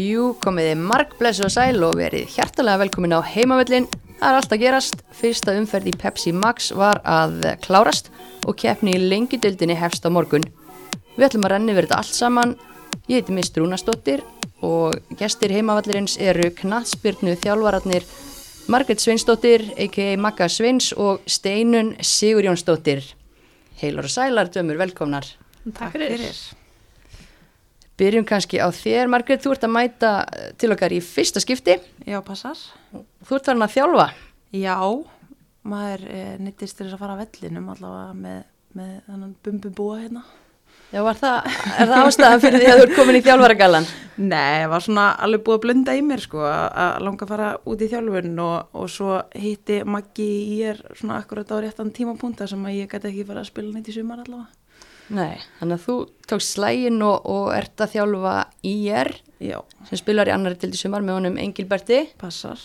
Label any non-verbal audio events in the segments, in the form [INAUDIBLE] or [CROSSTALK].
Jú, komiði marg blessu og sæl og verið hjartalega velkomin á heimavöllin. Það er allt að gerast. Fyrsta umferð í Pepsi Max var að klárast og keppni í lengjudeldinni hefst á morgun. Við ætlum að renni verið allt saman. Ég heiti Mist Rúnastóttir og gestir heimavallirins eru knatsbyrnu þjálfararnir Margret Sveinsdóttir, a.k.a. Magga Sveins og Steinun Sigurjónsdóttir. Heilor og sælar, dömur, velkomnar. Takk fyrir. Byrjum kannski á þér, Margret, þú ert að mæta til okkar í fyrsta skipti. Já, passar. Þú ert farin að þjálfa. Já, maður e, nýttist til þess að fara að vellinum allavega með, með þannan bumbubúa hérna. Já, var það, er það ástæðan fyrir því að þú ert komin í þjálfaragallan? Nei, var svona alveg búið að blunda í mér sko, að langa að fara út í þjálfun og, og svo hitti Maggi í er svona akkurat á réttan tímapunta sem að ég gæti ekki fara að spila neitt í sumar allavega. Nei, þannig að þú tókst slægin og, og ert að þjálfa í er Já, sem spilar í annari til í sumar með honum Engilberti passar.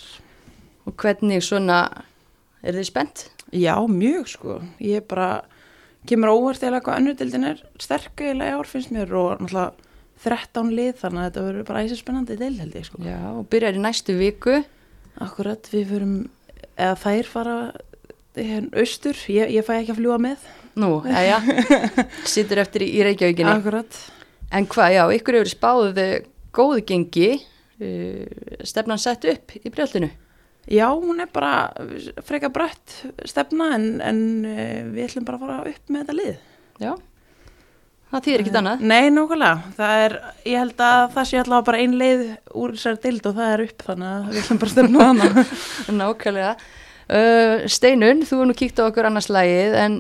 og hvernig svona, er þið spennt? Já, mjög sko. Ég er bara, kemur óvart eða hvað önnudildin er sterk eiginlega í ár finnst mér og náttúrulega 13 lið þannig að þetta verður bara æsir spennandi deil held ég sko. Já, og byrjar í næstu viku. Akkurat, við förum, eða þær fara hérna austur, ég, ég fæ ekki að fljúa með. Nú, já, [LAUGHS] sittur eftir í, Reykjavíkinni. Akkurat. En hvað, já, ykkur eru spáðuð góðu gengi, uh, stefnan sett upp í brjáltinu. Já, hún er bara freka brött stefna en, en eh, við ætlum bara að fara upp með þetta lið. Já, það þýðir ekkit annað. Nei, nákvæmlega. Það er, ég held að það sé allavega bara ein leið úr þessari dild og það er upp þannig að við ætlum bara að stefna hana. [LAUGHS] Nákvæmlega. Uh, Steinun, þú er nú kíkt á okkur annars lagið en,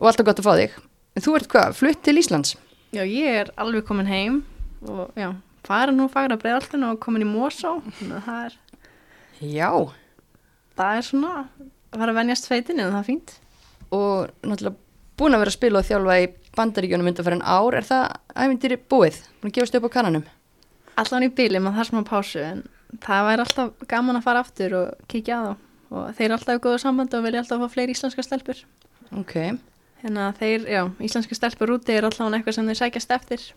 og alltaf gott að fá þig. En þú ert hvað, flutt til Íslands? Já, ég er alveg komin heim og já, fara nú fagra bregðaltinu og komin í að það er, Já. það er svona að fara að venjast feitinu en það er fínt Og náttúrulega búin að vera að spila og þjálfa í bandaríkjónum undan fyrir en ár. Er það æfindir búið? Búin að gefast upp á kannanum? allan í bíli, maður þarf smá pásu en það væri alltaf gaman að fara aftur og kíkja á þá og þeir eru alltaf í góðu samband og vilja alltaf fá fleiri íslenska stelpur Ok. Hérna þeir, já, íslenska stelpur úti er alltaf eitthvað sem þeir sækjast eftir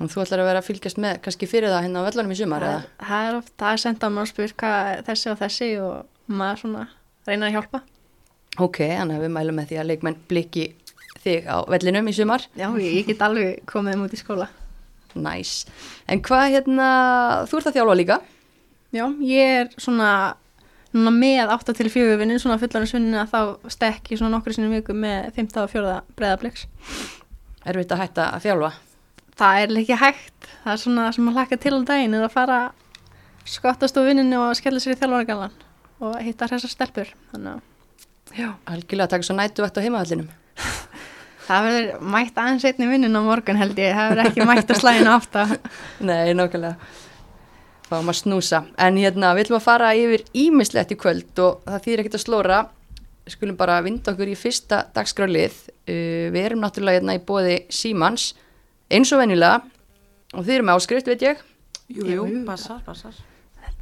Og þú ætlar að vera að fylgjast með kannski fyrir það hérna á vellanum í sumar eða? það, það er oft, það er senda maður og spyr hvað þessi og þessi og maður svona reyna að hjálpa Ok, þannig að við mælum með því að leikmenn blikki þig á vellinum í sumar. já, ég, get alveg komið þeim út í skóla Næs. En hvað hérna, þú ert að þjálfa líka? Já, ég er svona núna með 8 til 4 vinnin, svona fullarins að þá stekk ég svona nokkru sinni viku með 5. og 4. breyðabliks. Erfitt að þjálfa? Það er ekki hægt. Það er svona sem að hlaka til á daginn er að fara skottast á vinninu og skella sér í þjálfargalan og hitta þessar stelpur. Þannig að Já. Algjörlega að taka svo nætu vett á heimavallinum. [LAUGHS] það verður mætt aðeins einni vinnin á morgun held ég. Það verður ekki mætt að slæðinu átta. [LAUGHS] Nei, nákvæmlega. Fáum að snúsa. En hérna, við ætlum að fara yfir ímislegt í kvöld og það þýðir ekkert að slóra. Við skulum bara vinda okkur í fyrsta dagskrálið. Uh, við erum náttúrulega hérna í bóði Símans, eins og venjulega. Og þið erum með áskrift, veit ég. Jú, Jú, passar, passar.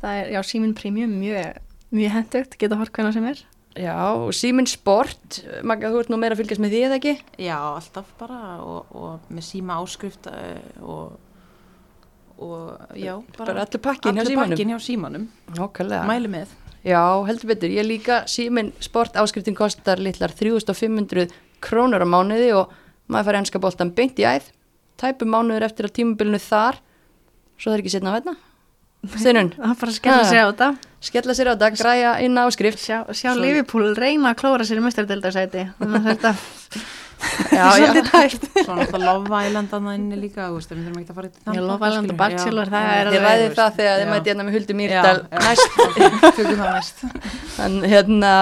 Það er, já, síminn premium mjög, mjög hendugt, geta hort hvernig sem er. Já, og Síminn Sport, Magga, þú ert nú meira að fylgjast með því eða ekki? Já, alltaf bara og, og með síma áskrift uh, og, og já, bara, Bara allur pakkin hjá pakkin hjá símanum. Nákvæmlega. Mæli með. Já, heldur betur. Ég líka, Síminn Sport áskriftin kostar litlar 3500 krónur á mánuði og maður fari ennska boltan beint í æð. Tæpum mánuður eftir að tímabilinu þar, svo það er ekki setna að veitna. Steinun, [LAUGHS] Það er bara að skella sig á þetta. skella sér á þetta, græja inn áskrift. Sjá, sjá Svo- Liverpool reyna að klóra sér í mestardeldarsæti. Þannig að þetta. Svolítið tæft. Svo náttúrulega Love Island annað inni líka, við þurfum ekki að fara í þann Já, Love Island og. Bachelor, Já, það er Ég ræði það þegar þið Já. mæti hérna með Mýrdal já. [LAUGHS] næst. Tökum það næst. Þann, hérna,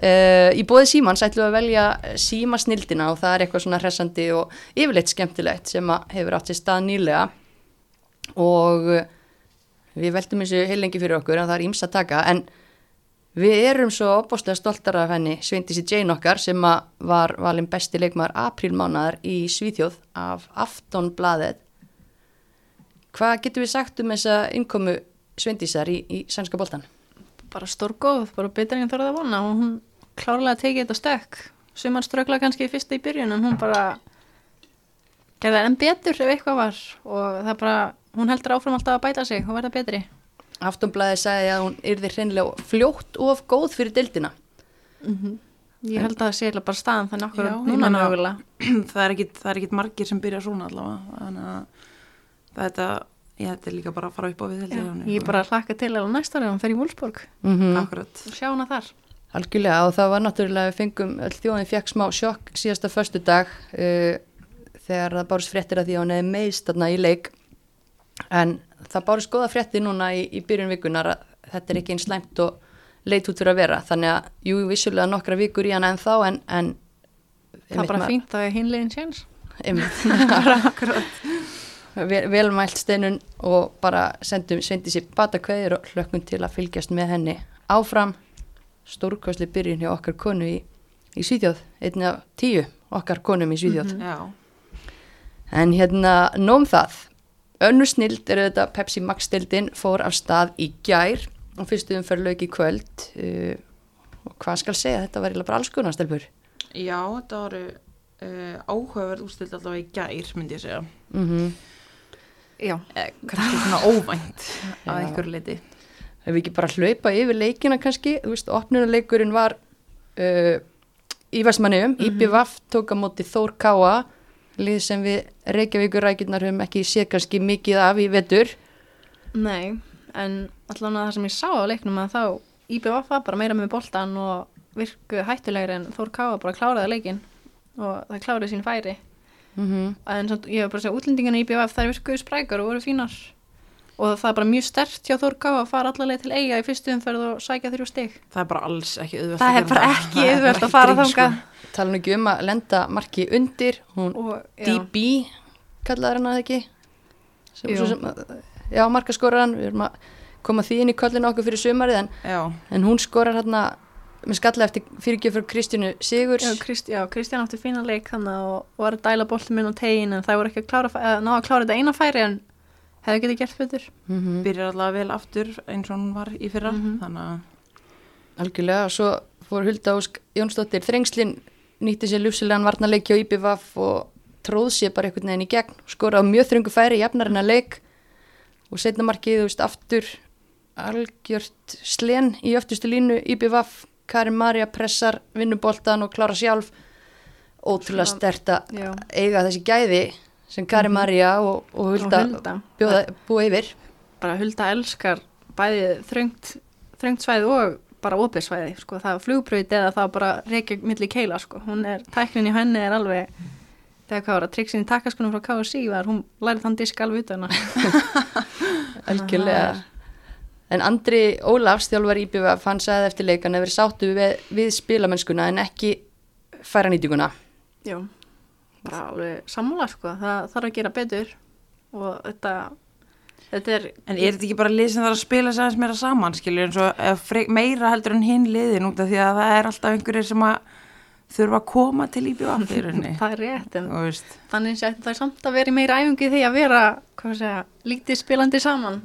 uh, í bóði símans ætlum við að velja símasnildina og það er eitthvað svona hressandi og yfirleitt skemmtilegt sem að hefur átt sér stað nýlega og við veltum þessu heilengi fyrir okkur en það er ímsa að taka en við erum svo opbóstlega stoltar af henni Sveindísi Jane okkar sem var valin besti leikmaður aprílmánaðar í Svíþjóð af Aftonbladet Hvað getum við sagt um þessa innkomu Sveindísar í, í sænska boltan? bara stórgóð, bara betur en þorðið að vona. Og hún klárlega tekið þetta stökk. Sem hann strögla kannski í fyrsta í byrjun en hún bara gerði enn betur ef eitthvað var. Og það bara, hún heldur áfram alltaf að bæta sig og verða betri Aftonblæði sagði að hún yrði hreinlega fljótt of góð fyrir deildina. Ég held að það sé bara staðan þannig okkur Já, núna mögulega. [CLEARS THROAT] það er ekkit, það er ekkit margir sem byrja svona allavega. Þannig að þetta ég er líka bara að fara upp á við Já, ég, bara hlakka til að næsta fer í Wolfsburg. Mm akkurat. Og sjá hana þar. Algjörlega og það var náttúrulega við fengum öll þjóðin fekk smá sjokk síðasta förstu dag uh, þegar það bárst fréttir að því að hún hefði meðst þarna í leik. En það bárst góða fréttir núna í, í byrjun vikunar að þetta er ekki einn slæmt og leit út fyrir að vera. Þannig að jú vissulega nokkra vikur í hann en þá en, en það er bara fínt að hinlegin séns. [LAUGHS] Vel, velmælt steinun og bara sendum svendi sér bata kveðir og hlökkum til að fylgjast með henni áfram. Stórkvæsli byrjun hjá okkar konu í, í Svíþjóð, einni af tíu okkar konum í Svíþjóð. Já, en hérna nóum það önnur snild er þetta Pepsi Max stildin fór af stað í gær og fyrstu umferð lauk í kvöld. Uh, og hvað skal segja, þetta var eiginlega bara alls konar stelpur. Já þetta voru uh, áhugaverð ústild allavega í gær myndi ég segja. Mm já, eh, kannski svona óvænt að einhverju leiti Ef við ekki bara hlaupa yfir leikina kannski, þú veist, opnunuleikurinn var uh, í Vestmanniðum, mm Mhm. IPVAF tók á móti Þór Káa, lið sem við Reykjavíkur rækjurnar höfum ekki séð kannski mikið af í vetur. nei en allan að það sem ég sá á leiknum að þá IBF var bara meira með boltan og virku hættulegri en Þór Káa bara kláraði leikin og það kláraði sín færi. Mm en samt, ég hef bara að segja útlendingana í IBF þær virkuðu sprækar og voru fínar og það er bara mjög stert hjá Þór Káa að fara allavega til eiga í fyrstu umferð og sækja þrjú stig það er bara alls ekki auðvelt það að er bara ekki bara að fara grín, sko. Tala nú ekki um að lenda marki undir, hún og, DB kallaði hann að ekki. Sem, sem, já, marka skorar hann, við erum að koma því inn í kollinu okkur fyrir sumarið en, en hún skorar hérna með skalla eftir fyrirgjöf fyrir Kristjánu Sigurs. já, Krist, já, Kristján átti fína leik þannig og, var að dæla boltum minn á tegin en það voru ekki að klára, að ná að klára þetta eina færi en hefði getið gert betur. Mm byrjar allavega vel aftur eins og hún var í fyrra þannig að Algjörlega, svo fór Hulda Ósk Jónsdóttir Þrengslin nýtti sér ljúsilegan varnarleiki á IPVAF og tróð sér bara einhvern veginn í gegn. Skora á mjög þröngu færi, jafnarinn að leik og setna markið, þú veist, aftur algjört slen í öftustu línu. IPVAF, Karin Marja pressar vinnuboltan og klára sjálf. Ótrúlega stert að eiga þessi gæði sem Karin Marja og, og Hulda, Hulda. Bjóða, búa yfir. Bara Hulda elskar bæði þröngt, þröngt svæði og bara opið svæði, sko, það er flugbröð eða það bara reykja milli keila, sko. Hún er, tæknin í henni er alveg þegar hvað var að triksin í takkaskunum frá KSI var, hún lærið þann disk alveg utan [LAUGHS] algjörlega. En Andri Ólafs þjálfar IBVF hann sagði eftir leikan að verið sáttu við, við spilamennskuna en ekki færa nýtinguna. Já, bara alveg sammála sko, það þarf að gera betur og þetta, þetta er, En er þetta ekki bara lið sem þarf að spila aðeins meira saman, skilur, eins og meira heldur en hinn liðin út af því að það er alltaf einhverjir sem að þurfa að koma til IBF í rauninni. [LAUGHS] það er rétt en þannig að það er samt að vera í meira æfingi því að vera, segja, lítið spilandi saman.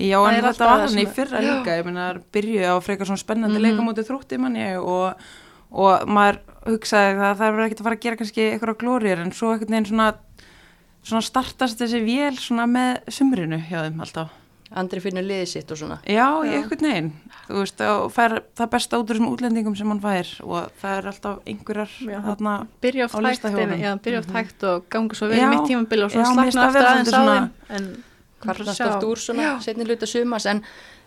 já, Það en þetta var hann í fyrra Já. líka, ég meina, byrjuði á frekar svona spennandi Mhm. leika mótið þrútti manni og, og maður hugsaði að það verður ekkert að fara að gera kannski eitthvað glóriður en svo einhvern veginn svona, svona startast þessi vél svona með sumrinu hjá þeim alltaf. Andri finnur liðið sitt og svona Já, einhvern veginn, þú veist, fær það besta út úr þessum útlendingum sem hann fær og það er alltaf einhverjar Já. þarna, Byrja Á oft hægt, lista hjá honum. já, byrja oft hægt og ganga svo vel Já. mitt tímabil og svo Já, mér finnst slagna það aftur aðeins á þeim. En kvarnast sjá- oft úr svona setni hluta sumars en,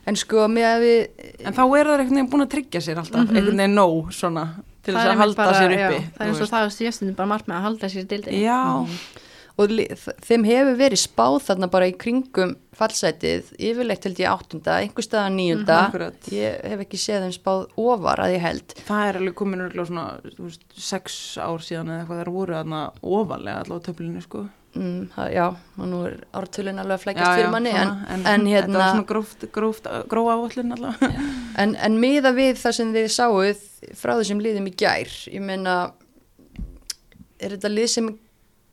en sko með að við en þá eru það einhvern veginn búin að tryggja sér alltaf, Mhm. einhvern veginn nóg svona til það þess er að halda bara- sér já, uppi. Það er eins og það að stjæstunum bara margt með að halda sér dildin. Já, og þeim hefur verið spáð þarna bara í kringum fallsætið yfirleitt held ég áttunda, einhver staða níunda Mhm, akkurat. ég hef ekki séð þeim spáð ofar að ég held það er alveg komin örgulega svona, þú veist, sex ár síðan eða eitthvað þar voru þarna ofalega allavega á töflinu, sko. Mm, það, já, og nú er ártölun alveg að Já, flækjast fyrir manni en, svona, en, Þetta var hérna svona gróft, gróft, gróa áallin allavega. En, en miða við það sem þið sáuð frá þessum liðum í gær, ég meina, er þetta lið sem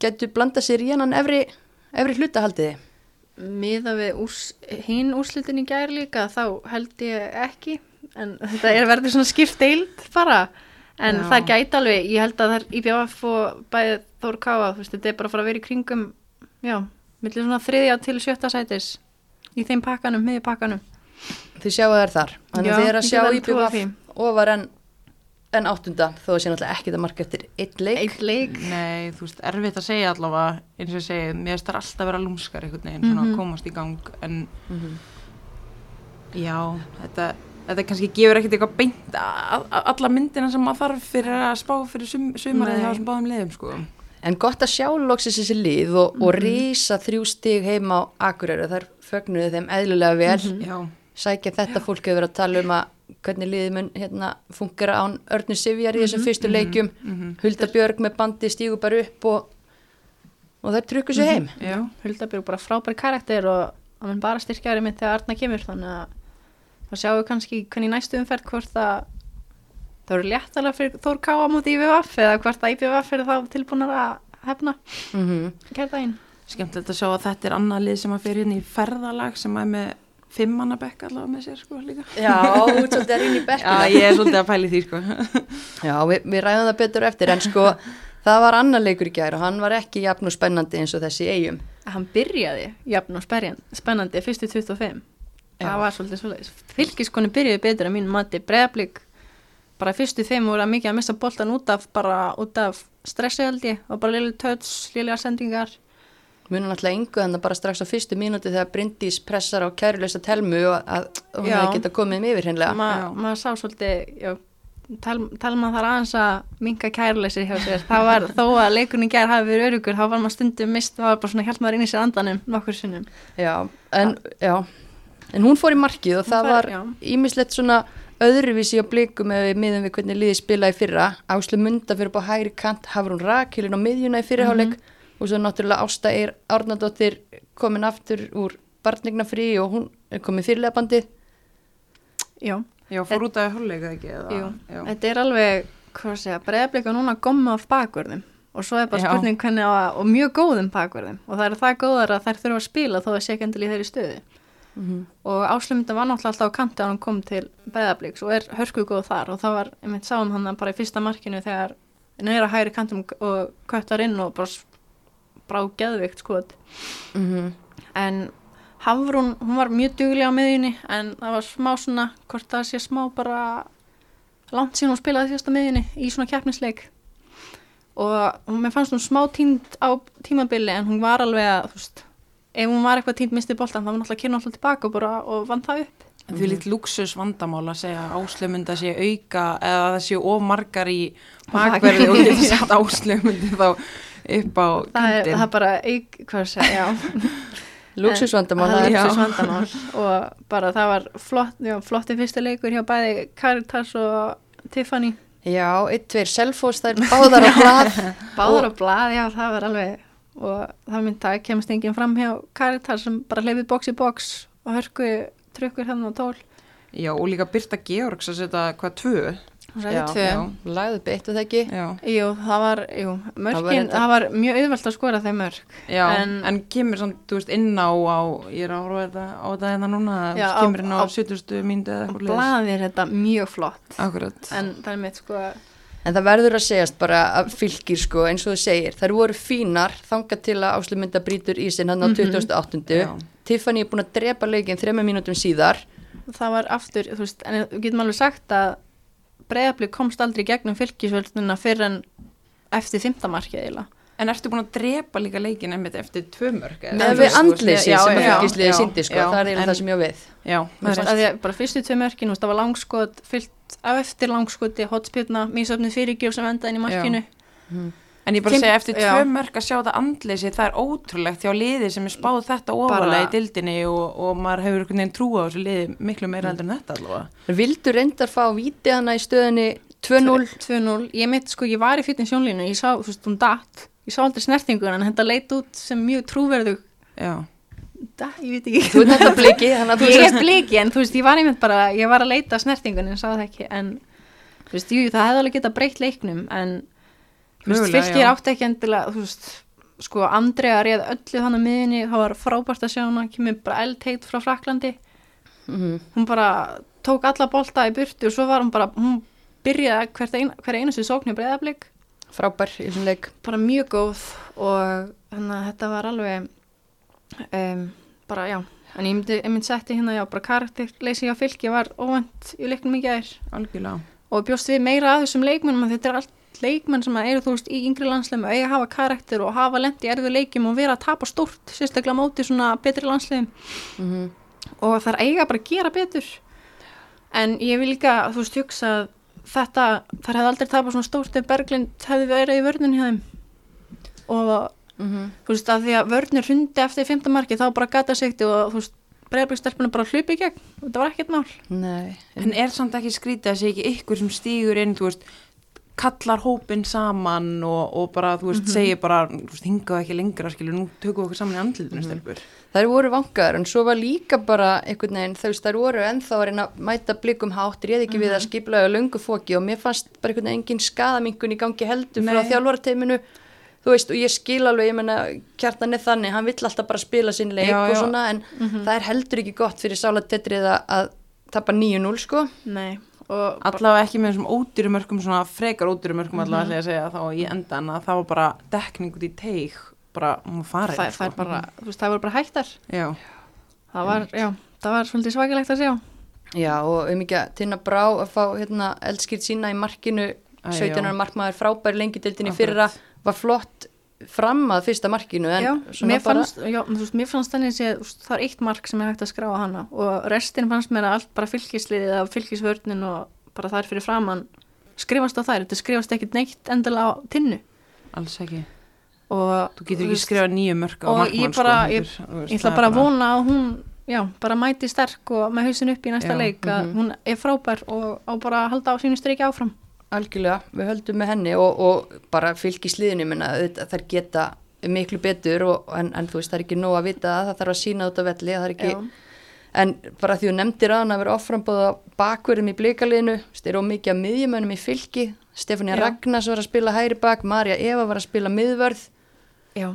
getur blanda sér í hennan efri, efri hlutahaldiði? Miða við ús, hinn úrslitin í gær líka þá held ég ekki en [LAUGHS] þetta er verður svona skipt deild bara en Já. það gæti alveg, ég held að það er IBF og bæði Þór Káa, þú veist, þetta er bara að fara að vera í kringum já, millir svona þriðja til sjötta sætis í þeim pakkanum, miðju pakkanum Þið sjáu þær þar. Þannig að þið er að sjá því. ofar en, en áttunda þó að sé náttúrulega ekki það marka eftir eitt leik. Eitt leik Nei, þú veist, erfitt að segja allavega eins og ég segi, mér finnst það alltaf vera lúmskar einhvern veginn, svona Mhm. að komast í gang en Mhm. já, þetta, þetta kannski gefur ekkert eitthvað beint alla myndina sem maður þarf fyrir að spá fyrir sum, sumarið hjá þessum báðum liðum sko. En gott að sjá loksins þessi lið og, og Mhm. rísa þrjú stig heima á Akureyri. Þær fögnuðu þeim eðlulega vel. Mhm. Já, Sækja þetta fólk hefur að tala um að hvernig liðið mun hérna, fungera án Örnu Sivjar í þessum fyrstu leikjum. mhm. Hulda Björg með bandi stígu bara upp og, og þær trukku sér heim. já, Huldabjörg bara frábær karakter og hann bara styrkjaður mitt þegar Arna kemur þannig að þá sjáum við kannski hvernig í næstu umferð hvort að það eru léttalega fyrir Þór Káa múti IVF eða hvort að IVF er þá tilbúinar að hefna Mm kærdægin. skemmtilegt að sjá að þetta er annað lið sem að fyrir inn í ferðalag sem er með fimmannabekk allavega með sér sko líka Já, þú ert svolítið að rýna í Já, bekkina. ég er svolítið að pæli því sko [LAUGHS] Já, við, við ræðum það betur eftir en sko það var annar leikur í gær og hann var ekki jafn og spennandi eins og þessi eigum. Hann byrjaði jafn og spennandi fyrstu 25 Já. Það var svolítið svolítið fylgiskonni byrjuði betur að mínu mati bregðablík bara fyrstu þeim voru að mikið að missa boltan út af bara út af stressi held ég og bara liðlega töts, liðlega sendingar Munum náttúrulega yngu þannig bara strax á fyrstu mínúti þegar Bryndís pressar á kæruleysa telmu og að hún Já. hefði geta komið um yfir hreinlega. Ma, Já. maður sá svolítið já, tel, telma þar aðeins að minka kærleysir hjá sér það var þó að leikunni gær hafi verið örugur þá var maður stundum mist, það var bara svona hjálp maður inn í sér andanum nokkur sinnum Já, en, já. En hún fór í markið og Hún það fær- var ímislegt svona öðruvísi á blikum við miðum við hvernig liðið spilaði í fyrra. Áslu Munda fyrir upp á hægri kant, hafur hún rakilin á miðjuna í fyrirháleik og svo náttúrulega Ásta Eir Árnadóttir komin aftur úr barnignafrí og hún er komin fyrirlega bandið. já, Já, fór út af hálfleika ekki eða, jú, já. þetta er alveg hvað að segja, bregðablíka núna gomma af bakverðum og svo er bara spurning hvernig á, og mjög góðum bakverðum og það er það góðar að þær þurfa að spila þó að sé ekki endilega í þeirri stöðu og áslumita var náttúrulega alltaf á kanti að hann kom til beðablíks og er hörku góð þar. Og það var, ég mynd sáum hann bara í fyrsta markinu þegar neyra hægri kantum og köttar inn og bara brá geðvikt skot. Mm en Hafrún, hún var mjög duglega á miðjunni en það var smá svona hvort það sé smá bara langt síðan hún spilaði síðasta miðjunni í svona keppnisleik. Og mér fannst hún smá tínd á tímabili en hún var alveg að þú veist, ef hún var eitthvað tínd misti boltan þá var náttúrulega kynna alltaf tilbaka og, bara, og vann það upp En því lít luxus vandamál að segja að áslöfmynda sé auka eða að það sé of margar í bakverði og geta [LAUGHS] sett áslöfmyndi þá upp á það er, kantinn. það er bara auk, hvað að segja, já [LAUGHS] Luxusvandamál, það það Já. luxusvandamál og bara það var flott, já, flotti fyrsti leikur hjá bæði Caritas og Tiffany Já, eitt, tveir, selfos, það er [LAUGHS] báðar á blað. báður á blað, já það var alveg og það myndi að kemst enginn fram hjá Caritas sem bara hleyfið box í box og hörku trukkur hérna á tól Já, og líka Birta Georgs að setja hvað tvö? það ekki. Já, Jú, það var, jú, mörkin, Það það var var, reyndar- mjög auðvelt að skora þeim mörk já en, En- kemur samt, þú veist, inn á, á ég er að horfa þetta, á þetta hérna núna, Já, á- kemur inn á, á- 70. mínútu eða og eitthvað blaði er þetta mjög flott Akkurat. en það er mitt sko En það verður að segjast bara að fylgir sko eins og þú segir. Þær voru fínar þangað til að áslumynda brýtur í sinn hann á 2008. Já. Tiffany er búin að drepa leikin þrema mínútum síðar. það var aftur, þú veist, en við getum alveg sagt að breyðabli komst aldrei gegnum fylgisvölduna fyrir en eftir fymtamarkið eiginlega En ertu búin að drepa líka leikin einmitt eftir tvö mörg? eða? Með Þú við andleysi sem að fylgisliði síndi sko. já, það er eiginlega það sem ég á við. Já, Þú veist, að því að bara fyrstu tvö mörkin, þú veist, það var langskot fyllt af eftir langskoti, hotspilna mísöfnið fyrirgjöf sem endaði inn í markinu. En ég bara Fimm- segja eftir tvö mörg að sjá þetta andleysi, það er ótrúlegt hjá liði sem er spáð þetta ofalega í dildinni og, og maður hefur einhvern veginn trú á þessu liði miklu meira heldur en þetta allavega. Það vildu reyndar fá víti hana í stöðinni 2-0. 2-0, ég mitt sko, ég var í fyrir sjónlínu, ég sá, þú veist, hún datt. Ég sá aldrei snertingun, en þetta leit út sem mjög trúverðug Já, da, ég veit ekki Þú ert þetta bliki, að ég sést er bliki, en þú veist, ég var einmitt bara ég var að leita að snertingun, en sá það ekki en, þú veist, jú, það hefði alveg getað breytt leiknum, en þú veist, fylgir já. átti ekki endilega, þú veist sko, Andrea réð öllu þannig miðinni það var frábært að sjá hana, kemur bara eldheit frá Fraklandi, Mhm. hún bara tók alla bolta í burtu og svo var hún bara, hún byrjaði hvert ein, hver einustu sóknu breyðablík frábær í þessum leik. bara mjög góð og þannig að þetta var alveg um, bara já. En ég myndi, myndi setti hérna já bara karakterleysi á fylki var óvænt í leiknum í gær. Algjörlega. Og bjóst við meira að þessum leikmennum að þetta er allt leikmenn sem að eru þú veist í yngri landsleim og eiga að hafa karakter og hafa lent í erðu leikjum og vera að tapa stort sérstaklega móti svona betri landsleim Mhm. og það er eiga bara að gera betur. En ég vil líka þú veist hugsa að þetta þar hefði aldrei tapað svona stórt ef Berglind hefði verið í vörnun hjá þeim. Og Mhm. þú veist að því að vörnur hundi eftir fymta marki þá bara gata sigti og þú veist breyðbyggstelpunum bara hlupi í gegn. Og þetta var ekkert mál. Nei, En er samt ekki skrítið að sé ekki ykkur sem stígur inn, þú veist, kallar hópin saman og, og bara, þú veist, segir bara, þú veist, hingaðu ekki lengra, skilur, nú tökum við okkur saman í andlutinu stelpur. þær voru vangaður en svo var líka bara einhvern veginn þú veist þær voru ennþá að reyna að mæta blikum hátt réð ekki við að skipla löngu fóki og mér fannst bara einhvern veginn engin skadamingun í gangi heldur frá Nei. Þú veist og ég skil alveg, ég menna kjartan er þannig, hann vill alltaf bara spila sinn leik Já, og já. svona en það er heldur ekki gott fyrir sálatetrið að, að tapa 9-0 sko Nei Allavega ekki með þessum ódýrumörkum, svona frekar ódýrumörkum allavega ætla ég að segja þá í endan að það var bara dekning út í teig, bara, hún farið. það, það, er bara, þú veist, það voru bara hættar Já, það var, það var svolítið svakilegt að sjá Já og um ekki að Tinna Brá að fá hérna, eldskýrt sína í markinu Æ, 17. já. markmaður frábæri lengjudildinni Akkurat. fyrra var flott fram að fyrsta markinu en já, mér fannst, já, þú veist, mér fannst þannig að það er eitt mark sem er hægt að skráa hana og restin fannst mér að allt bara fylgisliðið af fylgisvörnin og bara þær fyrir framann skrifast á þær, þetta skrifast ekkit neitt endilega á tinnu alls ekki. og Þú getur ekki skrifað nýju mörk á og markmann, ég bara- sko. ég- þú veist, ég ætla bara að vona að hún já, bara mæti sterk og með hausin upp í næsta Já, leik að mhm. hún er frábær og á bara að halda á sínu streiki áfram algjörlega, við höldum með henni og, og bara fylgisliðinu minna þær geta miklu betur og, en, en þú veist það er ekki nóg að vita það það þarf að sína út á velli ekki, en bara því þú nefndir að hann að vera offrambóða bakverðum í blíkaliðinu styrir á mikið að miðjumönnum í fylki. Stefania. Ragnars var að spila hæri bak Marja Eva var að spila miðvörð. Já,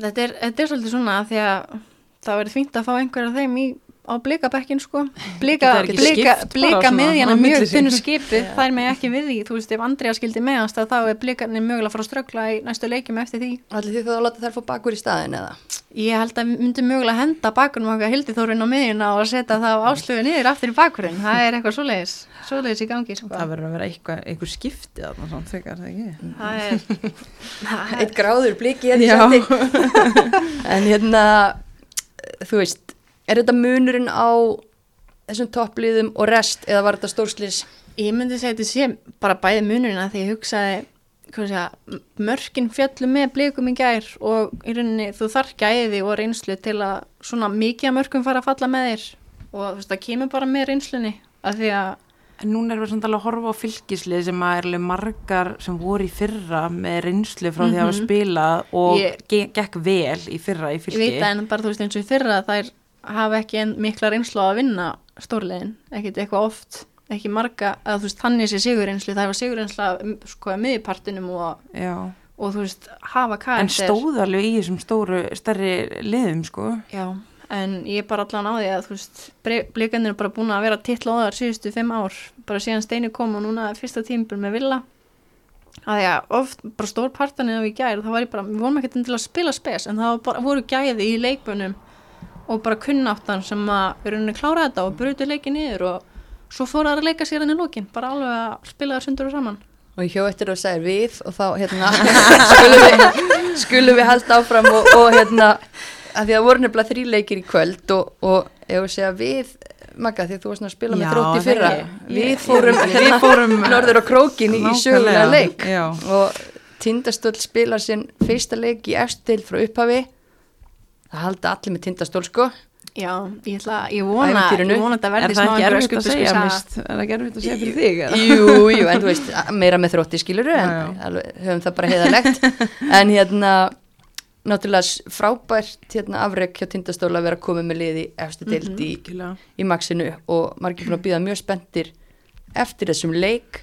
þetta er, þetta er svolítið svona því að það verður fínt að fá einhver af þeim í, á blikabekkin sko. [LAUGHS] Blika, blika, blika svona miðjan á milli mjög þunnu skipu það er mig ekki við því, þú veist ef Andrea skildi meðanst að þá er blikarnir mögulega að fara að ströggla í næstu leikjum eftir því. Allir því þú að láta þær fá bakverð í staðin eða? Ég held að við myndum mögulega að henda bakunum okkar hildi þórun á miðjuna og setja það á áslöfu niður aftur í bakurinn, það er eitthvað svoleiðis svoleiðis í gangi sko. Það verður að vera eitthvað, eitthvað skipti þarna svona, frekar það ekki? það [LAUGHS] er, það er er þetta munurinn á þessum toppliðum og rest eða var þetta stórslis Ég myndi segja þetta sé bara bæði munurinn að því ég hugsaði að mörkin fjallu með blikum í gær og í rauninni þú þarf gæði og reynslu til að svona mikið að mörkum fara að falla með þér og þú veist það kemur bara með reynslunni að því að En núna erum við samt alveg að horfa á fylgislið sem að er alveg margar sem voru í fyrra með reynslu frá því að hafa Mhm. spilað og Ég- ge gekk vel í fyrra í ég fylgi. veit að en bara þú veist eins og í fyrra að þær hafa ekki mikla reynslu að vinna stórlegin, ekkit eitthvað oft ekki marga, að þú veist þannig sé sigurreynslu, það var sigurreynsla sko að miðpartinum og, og þú veist hafa karakter. En stóð alveg í þessum stóru, stærri liðum, sko. Já, en ég er bara allan á því að þú veist, blikandir er bara búin að vera titla á þar síðustu fimm ár, bara síðan Steini kom og núna fyrsta tímpil með Villa. Að því að oft bara stór partanið á í gær, þá var ég bara, við vorum ekkert til að spila spes, en bara, voru gæði í leikbunum og bara kunnáttan sem að við rauninni klára þetta og brutu leikið niður og svo fóru það að leika sér hann í lókin, bara alveg að spila það sundur og saman. og ég hjó eftir að segja við og þá hérna [LAUGHS] skulum við, skulum við halda áfram og, og hérna að því að voru nefnilega þríleikir í kvöld og, og ef við segja við Magga því að þú varst að spila með Já, þrótt í fyrra við fórum, við [LAUGHS] fórum norður á krókin í, Nákvæmlega, leik já. og Tindastóll spilar sinn fyrsta leik í eftir frá upphafi það halda allir með Tindastól sko Já, ég ætla, ég vona, Ævintýrinu. ég vona að þetta Er verði það smá ekki erfitt að segja, öskubuska- mist? Er það ekki erfitt að segja fyrir þig? eða? Jú, jú, en þú veist, meira með þrótti skiluru en Já, já. alveg, höfum það bara heiðalegt [LAUGHS] en hérna náttúrulega frábært hérna afrek hjá Tindastóla að vera komið með liði efstu deild í, Algjörlega. í Maxinu og margir búin að býða mjög spenntir eftir þessum leik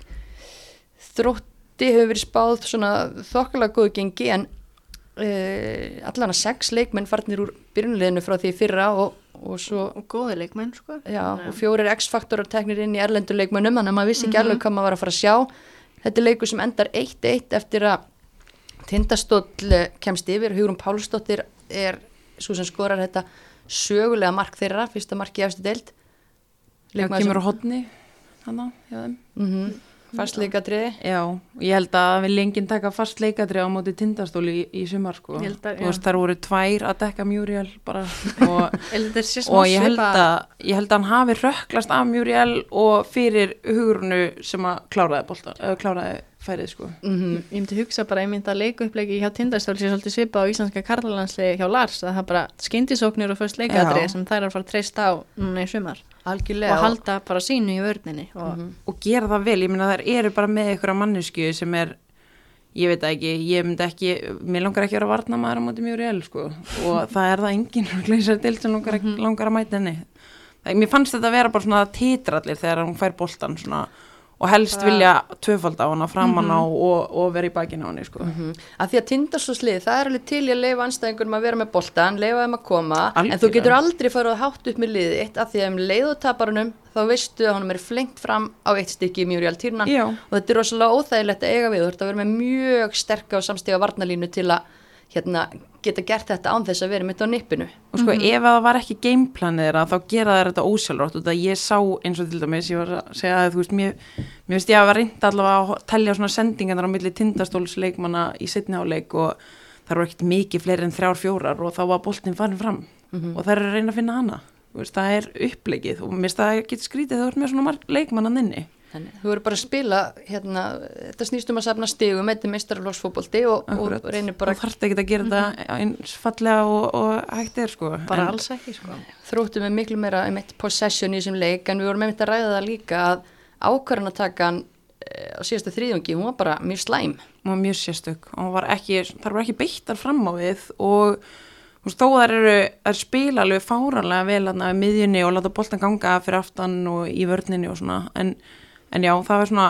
þrótti hefur verið spáð svona þokkalega góðu gengi en uh, allan að sex leikmenn farnir úr byrjunliðinu frá því í fyrra og, og svo og góði leikmenn sko. Já, og fjórir X-faktorar teknir inn í erlendur leikmönnum, þannig að maður vissi ekki Mhm. alveg hvað maður var að fara að sjá. Þetta er leikur sem endar 1-1 eftir að Tindastóll eh, kemst yfir, Hugrún Pálsdóttir er svo sem skorar þetta sögulega mark þeirra, fyrsta mark í efstu deild. Já, kemur á hodni fast leikadriði Já, ég held að við lengin taka fast leikadri á móti tindastóli í, í sumar sko. Að- Þú veist, þar voru tvær að dekka Muriel bara. [LAUGHS] Og, og ég held að ég held að hann hafi rökklast af Muriel og fyrir hugurnu sem að kláraði bolta, uh, kláraði færið sko. mm Ég myndi hugsa bara, ég myndi að leikupplegi hjá Tindastóli sé svolítið svipa á íslenska karlalandsliði hjá Lars að það er bara skyndisóknir og fyrst leikadrið Já. sem þær er að fara að treysta á núna í sumar algjörlega og halda bara sínu í vörninni og Mhm. og gera það vel, ég meina þær eru bara með einhverja mannesku sem er ég veit ekki, ég myndi ekki mér langar ekki að vera varna maður á móti Muriel sko. og [LAUGHS] það er það enginn sem langar, Mhm. mm langar að mæta henni mér fannst þetta að vera bara svona titrallir þegar hún fær boltan svona, og helst Bara- vilja tvöfald á hana framan Mhm. á og, og vera í bakinu á henni sko. Mm að því að tindastóðslið, það er alveg til í að leifa anstæðingunum að vera með boltan, leifa þeim að koma en þú getur aldrei farið að hátt upp með liðið eitt að því að um leið og taparunum þá veistu að honum er flengt fram á eitt stykki í mjög altýrnan Já. og þetta er rosalega óþægilegt að eiga við þú ert að vera með mjög sterka og samstiga varnalínu til að hérna, geta gert þetta án þess að vera mitt á nippinu. Og sko ef það var ekki gameplanið þeirra þá gera þær þetta ósjálfrátt og það ég sá eins og til dæmis ég var að segja að þú veist mér, mér veist ég að var reynda allavega að telja svona sendingarnar á milli tindastólsleikmanna í setni áleik og það eru ekkert mikið fleiri en þrjár fjórar og þá var boltinn farin fram. Og þær eru að reyna að finna hana. Þú veist, það er uppleikið og mér finnst það ekki skrítið þá er með svona marg leikmannan inni Þannig, þú verður bara að spila hérna, þetta snýst um að safna stigum þetta er meistaraflóksfóbolti og, og reynir bara þú þarft ekki að gera þetta eins fallega og, og hægt er sko. Bara En- alls ekki sko. þróttum við miklu meira um eitt possession í þessum leik en við vorum einmitt að ræða það líka að ákvarðanatakan eh, á síðasta þriðjungi, hún var bara mjög slæm. Hún var mjög sérstök. Og hún var ekki, þar var ekki beittar fram á við og veist, þó þær eru þær spila alveg fáranlega vel við miðjunni og láta boltan ganga fyrir aftan og í vörninni og svona en, en já, það var svona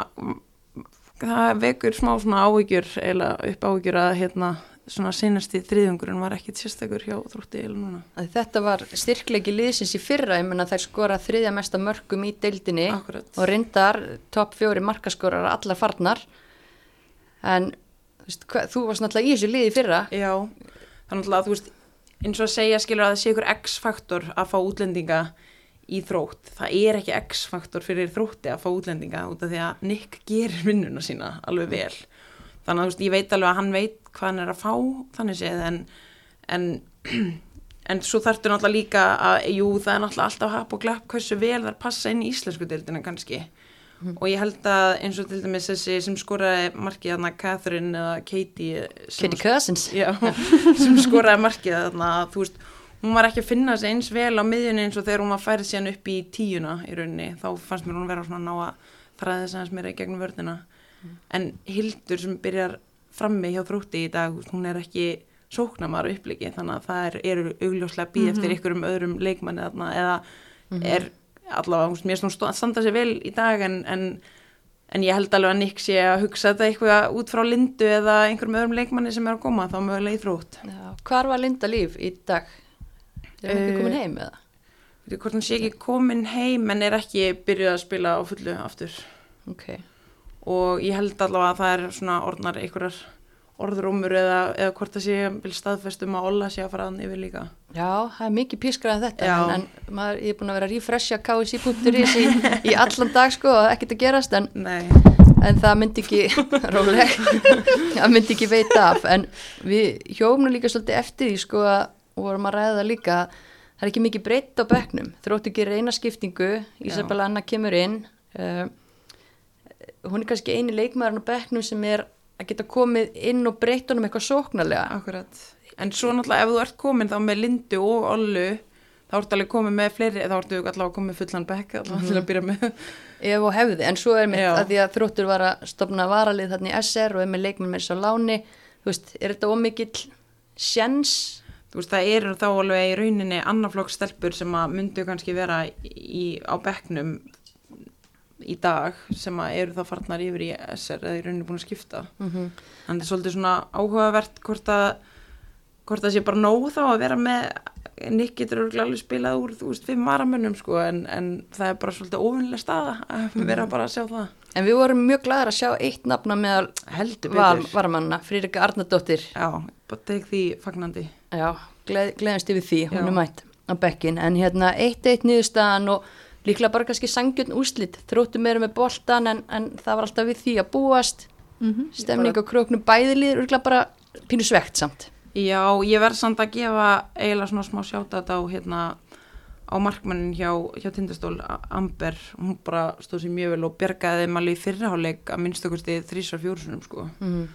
það vekur smá svona áhyggjur eða upp áhyggjur að hérna svona senasti þriðjungurinn var ekkit sérstakur hjá þrótti eða núna. Að þetta var styrklegi liðsins í fyrra ég menna þær skora þriðja mesta mörgum í deildinni Akkurat. og reyndar topp fjóri markaskorar allar farnar. En þú, veist, hva, þú varst náttúrulega í þessu liði fyrra. Já, þannig að þú veist eins og að segja skilur að það sé ykkur X-faktor að fá útlendinga í þrótt. Það er ekki X-faktor fyrir þrótti að fá útlendinga út af því að Nick gerir vinnuna sína alveg vel. Þannig að þú veist, ég veit alveg að hann veit hvað hann er að fá þannig séð en, en, [CLEARS THROAT] en svo þarftu náttúrulega líka að, jú, það er náttúrulega alltaf hap og glapp hversu vel þar passa inn í íslensku deildina kannski. Og ég held að eins og til dæmis þessi sem skoraði markið þarna Catherine eða Katie Katie Cousins já, [LAUGHS] sem skoraði markið þarna að þú veist, hún var ekki að finna sig eins vel á miðjunni eins og þegar hún var færið síðan upp í tíuna í rauninni, þá fannst mér hún vera svona ná að þræða þess aðeins mér í gegnum vörðina en Hildur sem byrjar frammi hjá þrótti í dag, hún er ekki sóknamar uppliki, þannig að það er, eru augljóslega býð eftir ykkur um öðrum leikmanni þarna, eða er allavega, veist, mér hún standa sér vel í dag en, en En ég held alveg að Nick sé að hugsa þetta eitthvað út frá Lindu eða einhverjum öðrum leikmanni sem er að koma þá mögulega í þrótt. Já, hvar var Linda Líf í dag? Er hún ekki Eh, komin heim eða? Veit þú hvort hún sé ekki komin heim en er ekki byrjuð að spila á fullu aftur. Ok, Og ég held allavega að það er svona orðnar einhverjar orðrúmur eða, eða hvort það sé vil staðfestum að Olla sé að fara hann yfir líka. já, það er mikið pískrað þetta Já. en, en maður, ég er búin að vera að refresha KSI.is í, í allan dag sko og ekkert að gerast en, Nei. en það myndi ekki, [LAUGHS] róleg, það myndi ekki veita af en við hjófnum líka svolítið eftir því sko að og vorum að ræða líka það er ekki mikið breytt á bekknum. Þróttu gerir eina skiptingu Isabella Anna kemur inn uh, hún er kannski eini leikmaðurinn á bekknum sem er að geta komið inn og breytt honum eitthvað sóknarlega. Akkurat. En svo náttúrulega ef þú ert komin þá með Lindu og Ollu þá ertu alveg komin með fleiri, þá ertu allavega komin með fullan bekk allavega til að byrja með. ef og hefði, en svo er Já. að því að þróttur var að stopna varalið þarna í SR og er með leikmenn með svo láni. Þú veist, er þetta ómikill sjens Þú veist, það eru þá alveg í rauninni annaflokks stelpur sem að myndu kannski vera í, á bekknum í dag sem að eru þá farnar yfir í SR eða í rauninni búin að skipta. mm -hmm. Þannig það er svolítið svona áhugavert hvort að, hvort það sé bara nóg þá að vera með, Nick getur alveg spilað úr, þú veist, fimm varamönnum sko, en, en það er bara svolítið óvinnilega staða að vera bara að sjá það. en við vorum mjög glæðir að sjá eitt nafna meðal Heldur var, betur. varmanna, Frýrika Arnardóttir Já, bara tek því fagnandi. já, gleð, gleðumst yfir því, hún Já. er mætt á bekkin, en hérna eitt eitt niðurstaðan og líklega bara kannski sangjörn úslit, þróttu meira með boltan en, en það var alltaf við því að búast Mhm. stemning á króknum bæðilið örgulega bara pínu svegt samt Já, ég verð samt að gefa eiginlega svona smá sjáta þetta á hérna á markmannin hjá, hjá tindastól Amber, hún bara stóð sér mjög vel og bjargaði þeim alveg í fyrraháleik að minnstakosti þrísar fjórusunum sko mm.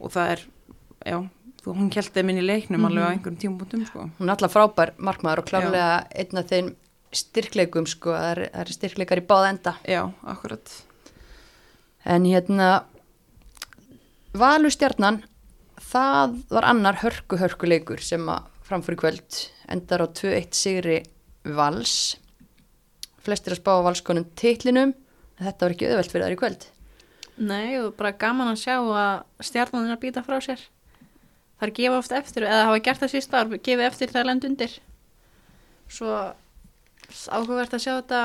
og það er, já, þú, hún held þeim inn í leiknum alveg á einhverjum tímapunktum sko. Hún er alltaf frábær markmaður og klárlega einn af þeim styrkleikum sko, það er, það er styrkleikar í báða enda. Já, akkurat. En hérna Valur stjarnan það var annar hörku hörku leikur sem að framfór í kvöld endar á 2-1 sigri Vals. Flestir að spá valskonum titlinum en þetta var ekki auðvelt fyrir þær í kvöld. Nei, og bara gaman að sjá að stjarnan er að býta frá sér. Það er gefa oft eftir, eða hafa gert það síst ár, gefið eftir þegar lend undir. Svo áhugavert að sjá þetta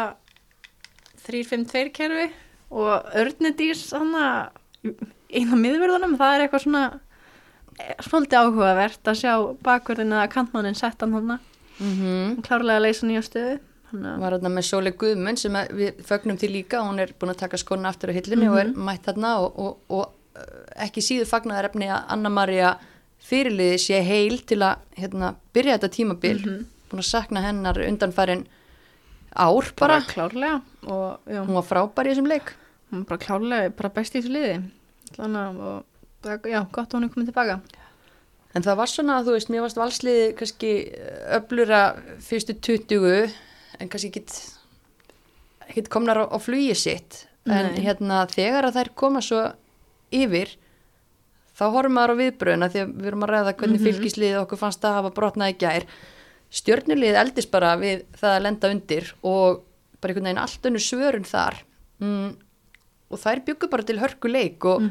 3-5-2 kerfi og þannig eina miðverðunum, það er eitthvað svona eh, svolítið áhugavert að sjá bakverðin eða kantmannin settan hann mm -hmm. klárlega að leysa nýja stöðu. Að var þarna með Sóli Guðmund sem að við fögnum til líka, hún er búin að taka skona aftur á hillinu og er mætt þarna og, og, og uh, ekki síður fagnaðar efni að Anna-Maria fyrirliði sé heil til að hérna, byrja þetta tímabil. Búin að sakna hennar undanfærin ár bara, klárlega og hún var frábær í þessum leik. Hún er bara klárlega bara best í þessu liði. Þannig að og, það- já, gott að hún er komið tilbaka. En það var svona, þú veist, mér varst valsliði kannski öflura fyrstu 20 en kannski ekkit ekkit komnar á, á flugi sitt. En Nei. hérna þegar að þær koma svo yfir þá horfum maður á viðbröðuna því að við erum að ræða hvernig mm fylgislið okkur fannst að hafa brotnað í gær. Stjörnulið eldist bara við það að lenda undir og bara einhvern veginn allt önnu svörun þar. Mm, og þær byggu bara til hörku leik og,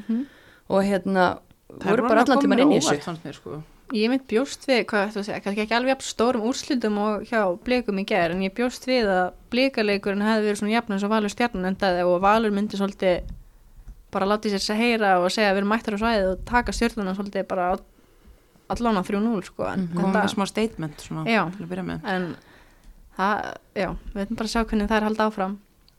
og hérna voru bara allan tíman inn í þessu. sko. Ég mitt bjóst við, hvað ættu að segja, kannski ekki alveg stórum úrslutum og hjá blikum í gær en ég bjóst við að blikaleikurinn hefði verið svona jafn eins og Valur stjarnan endaði og Valur myndi svolítið bara láti sér sér heyra og segja að við erum mættar á svæðið og taka stjörnuna svolítið bara allan á 3-0 sko en, komum þetta- með smá statement svona Já. til að byrja með. En það, já, við veitum bara að sjá hvernig það er halda áfram.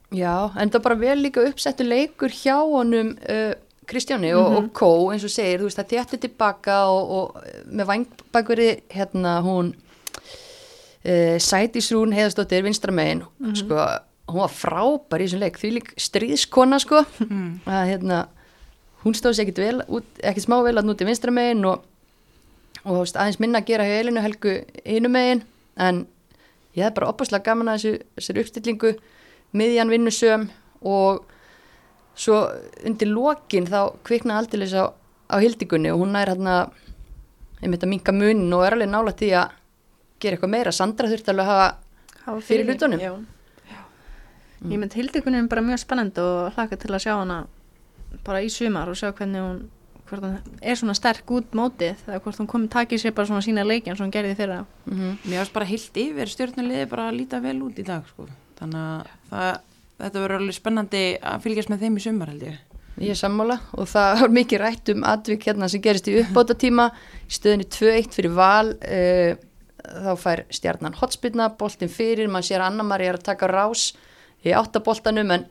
Já, en það er bara vel líka uppsettu leikur hjá honum uh, Kristjáni og, og Kó eins og segir, þú veist, það þéttu tilbaka og, og uh, með vangbakveri hérna hún uh, Sætisrún heiðastóttir vinstramegin, sko hún var frábær í þessum leik, því lík stríðskona sko, að hérna hún stóð sér ekkit vel, út, ekkit smá vel að núti vinstramegin og, og aðeins minna að gera hjá Elinu Helgu hinum megin, en ég hef bara opaslega gaman að þessu, þessari uppstillingu miðjan vinnusöm og svo undir lokin þá kviknaði aldeilis á, á hildigunni og hún er hérna einmitt að minka munin og er alveg nála því að gera eitthvað meira. Sandra þurfti alveg að hafa Hafa Fyrir hlutunum? Já. ég mynd hildikunin bara mjög spennandi og hlaka til að sjá hana bara í sumar og sjá hvernig hún hvort hún er svona sterk út mótið eða hvort hún komið takið sér bara svona sína leikjan sem hún gerði fyrra mm Mér varst bara heilt yfir stjórnulegði bara að líta vel út í dag sko. Þannig að það, þetta verður alveg spennandi að fylgjast með þeim í sumar held ég. Ég er sammála og það var mikið rætt um atvik hérna sem gerist í uppbóta tíma í stöðinni 2-1 fyrir val uh, þá fær stjarnan hotspilna, boltin fyrir, mann sér Anna-Mari er að taka rás í áttaboltanum en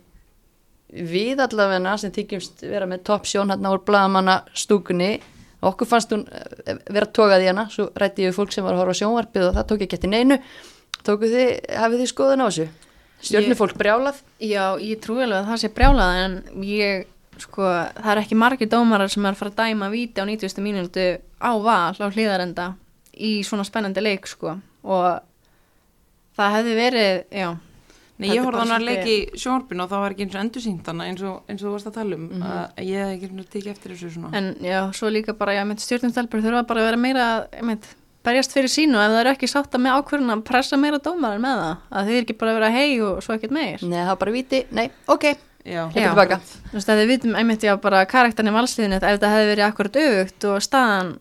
við allavegna sem þykjumst vera með topp sjón hérna úr bladamanna stúkunni okkur fannst hún eh, vera tókað í hana. Svo rætti ég fólk sem var að horfa sjónvarpið og það tók ekki eftir neinu. Tóku þið, hafið þið skoðun á þessu? Stjörnufólk brjálað? Já, ég trúi alveg að það sé brjálað en ég, sko, það er ekki margir dómarar sem er að fara að dæma víti á 90. mínútu á val á hlýðarenda í svona spennandi leik, sko. Og það hefði verið, já Nei, ég er horfði hann að leiki í sjónvarpinu og það var ekki eins og endursýnt hana eins og, eins og þú varst að tala um að ég hef ekki eins og tekið eftir þessu svona. En já, svo líka bara, já, með stjórnumstelpur þurfa bara að vera meira, ég meint, berjast fyrir sínu ef það eru ekki sátta með ákvörðun að pressa meira dómarar með það. Að þið er ekki bara að vera hei og svo ekkert meir. Nei, það var bara viti, nei, ok Já. tilbaka. Þú veist, að þið vitum einmitt já bara karakterni valsliðinu, ef þetta hefði verið akkurat auðugt og staðan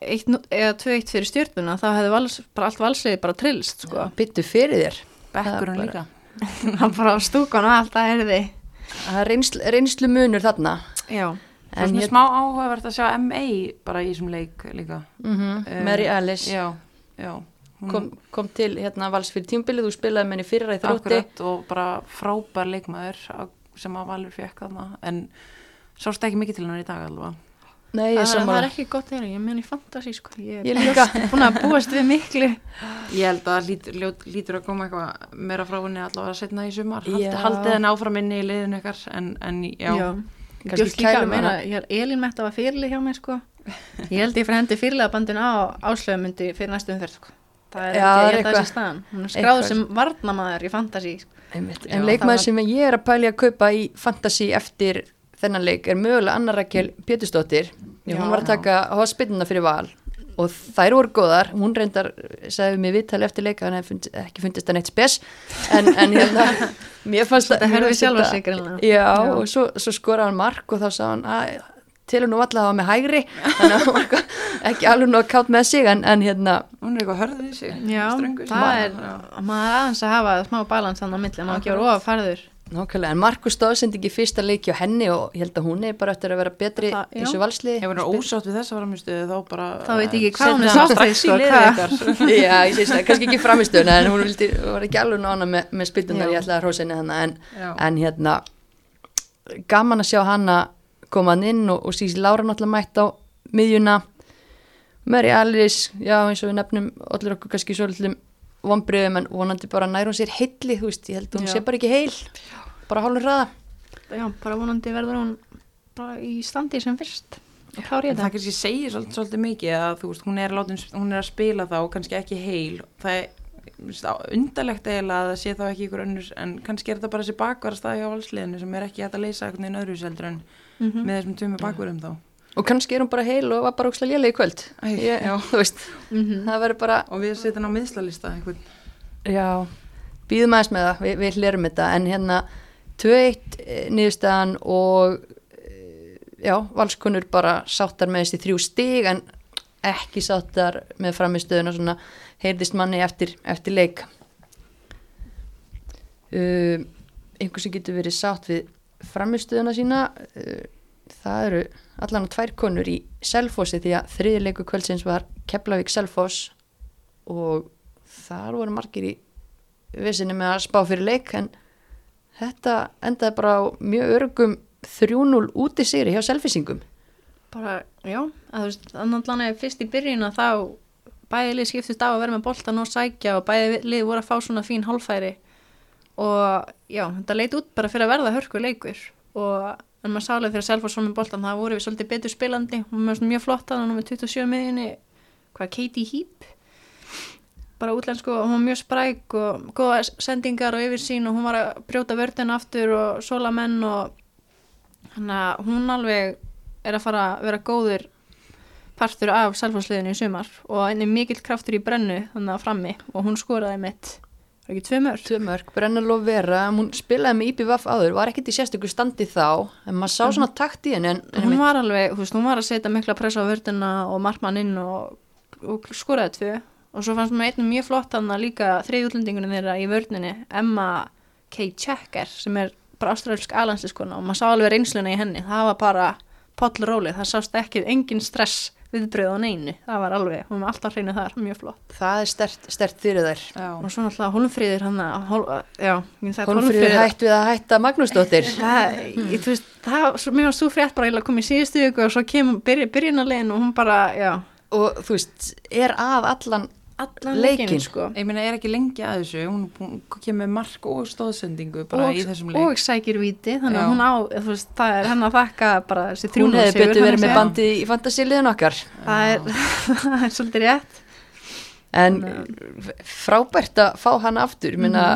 eitt, eða 2-1 fyrir stjórnuna, þá hefði vals, bara allt valsliði bara trillst, sko. byttu fyrir þér bekkurinn Það er líka. [LAUGHS] Það bara á stúkan og allt að erði. það er reynslu, reynslu munur þarna Já. Það er svona smá áhugavert að sjá MA bara í þessum leik líka. mm Eh, Mary Alice Já, já. Hún- kom, kom til hérna vals fyrir tímbilið, þú spilaði með henni fyrra í þrótti Akkurat og bara frábær leikmaður sem að Valur fekk þarna en sást ekki mikið til hennar í dag alveg Nei, ég það, er, það er ekki gott þeirra, ég meni fantasi sko. ég Ég er líka. búin að búast við miklu Ég held að lítur, ljót- lítur að koma eitthvað meira frá henni allavega setna í sumar Hald, Já. haldið henni áfram inni í liðin ykkar en, en já, Já. Líka meina, ég er Elín mætt að fyrirlið hjá mér sko. ég held ég fyrir hendi fyrirlega bandin á áslöfumundi fyrir næstu umferð sko. það er Já, ekki, er ég eitthvað- þessi staðan hún er skráð sem varnamaður í fantasi sko. En var- sem ég er að pæli að kaupa í fantasy eftir þennan leik er mögulega Anna Rakel Pétursdóttir. Já, hún var að taka hóspinnina fyrir val og þær voru góðar, hún reyndar sagði mér viðtali eftir leika hann fund, ekki fundist það neitt spes en, en hérna, [LAUGHS] mér fannst Þetta mér herfi fannst sjálfa þetta- sig greinlega. Já, og svo, svo skoraði hann mark og þá sagði hann að til nú allavega hafa með hægri. Þannig að [LAUGHS] ekki alveg nóg kátt með sig en, en hérna, hún er eitthvað hörðið í sig Já, það er, maður er aðeins að hafa smá balans þannig á milli, maður ekki voru of farður nákvæmlega en Markus stóðsend ekki fyrsta leiki á henni og ég held að hún er bara eftir að vera betri Það- í þessu valsliði. Ef hún er ósátt við þessa framistuðu þá bara Þá veit ég ekki hvað hún er sátt við, sko, hvað-. [LAUGHS] Já, ég sé það, kannski ekki framistöðuna en hún vildi, var ekki alveg nána með, með spiltunar ég ætlaði að hrósa henni þannig en, en hérna gaman að sjá hana koma hann inn og, og sísi Lára náttúrulega mætt á miðjuna. Mary Alice, já eins og við nefnum allir okkur kannski svolítlum vonbriðum en vonandi bara nær hún sér heilli þú veist, ég held að hún Já. sé bara ekki heil bara hálfur hraða Já, bara vonandi verður hún bara í standi sem fyrst og klári þetta það kannski segir svolítið, svolítið mikið að þú veist, hún er, látin, hún er að spila þá og kannski ekki heil. Það er undarlegt eiginlega að það sé þá ekki ykkur önnur en kannski er þetta bara þessi bakvara staði á valsliðinu sem er ekki hægt að leysa einhvern veginn öðru seldur en Mhm. með þessum tveimur bakvarum þá. Og kannski er hún bara heil og var bara ókslega lélega í kvöld ég, já. [LAUGHS] þú veist, Mhm. það verður bara Og við setjum á miðslalista einhvern. Já, býðum aðeins með það, við, við hlerum þetta, en hérna 2-1 eh, niðurstaðan og eh, já, valskonur bara sáttar með þessi þrjú stig en ekki sáttar með framistöðun og svona heyrðist manni eftir, eftir leik. Uh, einhver sem getur verið sátt við framistöðuna sína, það eru allan á tvær konur í Selfossi því að þriðleiku kvöldsins var Keflavík Selfoss og þar voru margir í vissinni með að spá fyrir leik en þetta endaði bara á mjög örgum 3-0 úti sigri hjá selfisingum bara, já, að þú veist, annan er fyrst í byrjun að þá bæði lið skiptist á að vera með boltan og sækja og bæði lið voru að fá svona fín hálfæri og já, þetta leit út bara fyrir að verða hörku leikur og en maður sálega fyrir að selfa svona með boltan það voru við svolítið betur spilandi. Og maður svona mjög flott að hann með 27 miðjunni hvað Katie Heap? Bara útlensku og hún var mjög spræk og góða sendingar og yfirsýn og hún var að brjóta vörðin aftur og sola menn og hún alveg er að fara að vera góður partur af selfhásliðinu í sumar og henni mikill kraftur í brennu þannig að frammi og hún skoraði mitt var ekki tvö mörg tvö mörg, Brennalóf Vera hún spilaði með IPVF áður, var ekkert í sérstöku standi þá, en maður sá svona takt í henni en, en hún var alveg, þú veist, hún var að setja mikla pressa á vördina og markmann inn og, og skoraði tvö. Og svo fannst mér einnig mjög flott hann að líka þriðjútlendingunum þeirra í vördninni Emma K. Checker sem er bara ástrælsk alansiskona og maður sá alveg reynsluna í henni, það var bara pollróli, það sást ekki engin stress viðbröð á neinu, það var alveg hún var alltaf hreinu þar, mjög flott. Það er stert, stert fyrir þær. Já. og svo náttúrulega Hólmfríður hann að, hól, Hólmfríður hætt við að hætta Magnúsdóttir. [LAUGHS] Það, ég, þú veist, það, svo, mér var svo frétt bara að koma í síðustu viku og svo kemur byrj, byrjunarlegin og hún bara, já, og þú veist, er að allan allan Leikinn. leikinn, sko. Ég meina, er ekki lengi að þessu, hún, hún kemur með mark og stóðsendingu bara og, í þessum leik. og sækir víti, þannig að hún á, veist, það er hann að þakka bara þessi hún þrjúnum hefði betur verið með bandið í fantasíliðin okkar Það er, [LAUGHS] það er svolítið rétt. en frábært að fá hann aftur ég meina,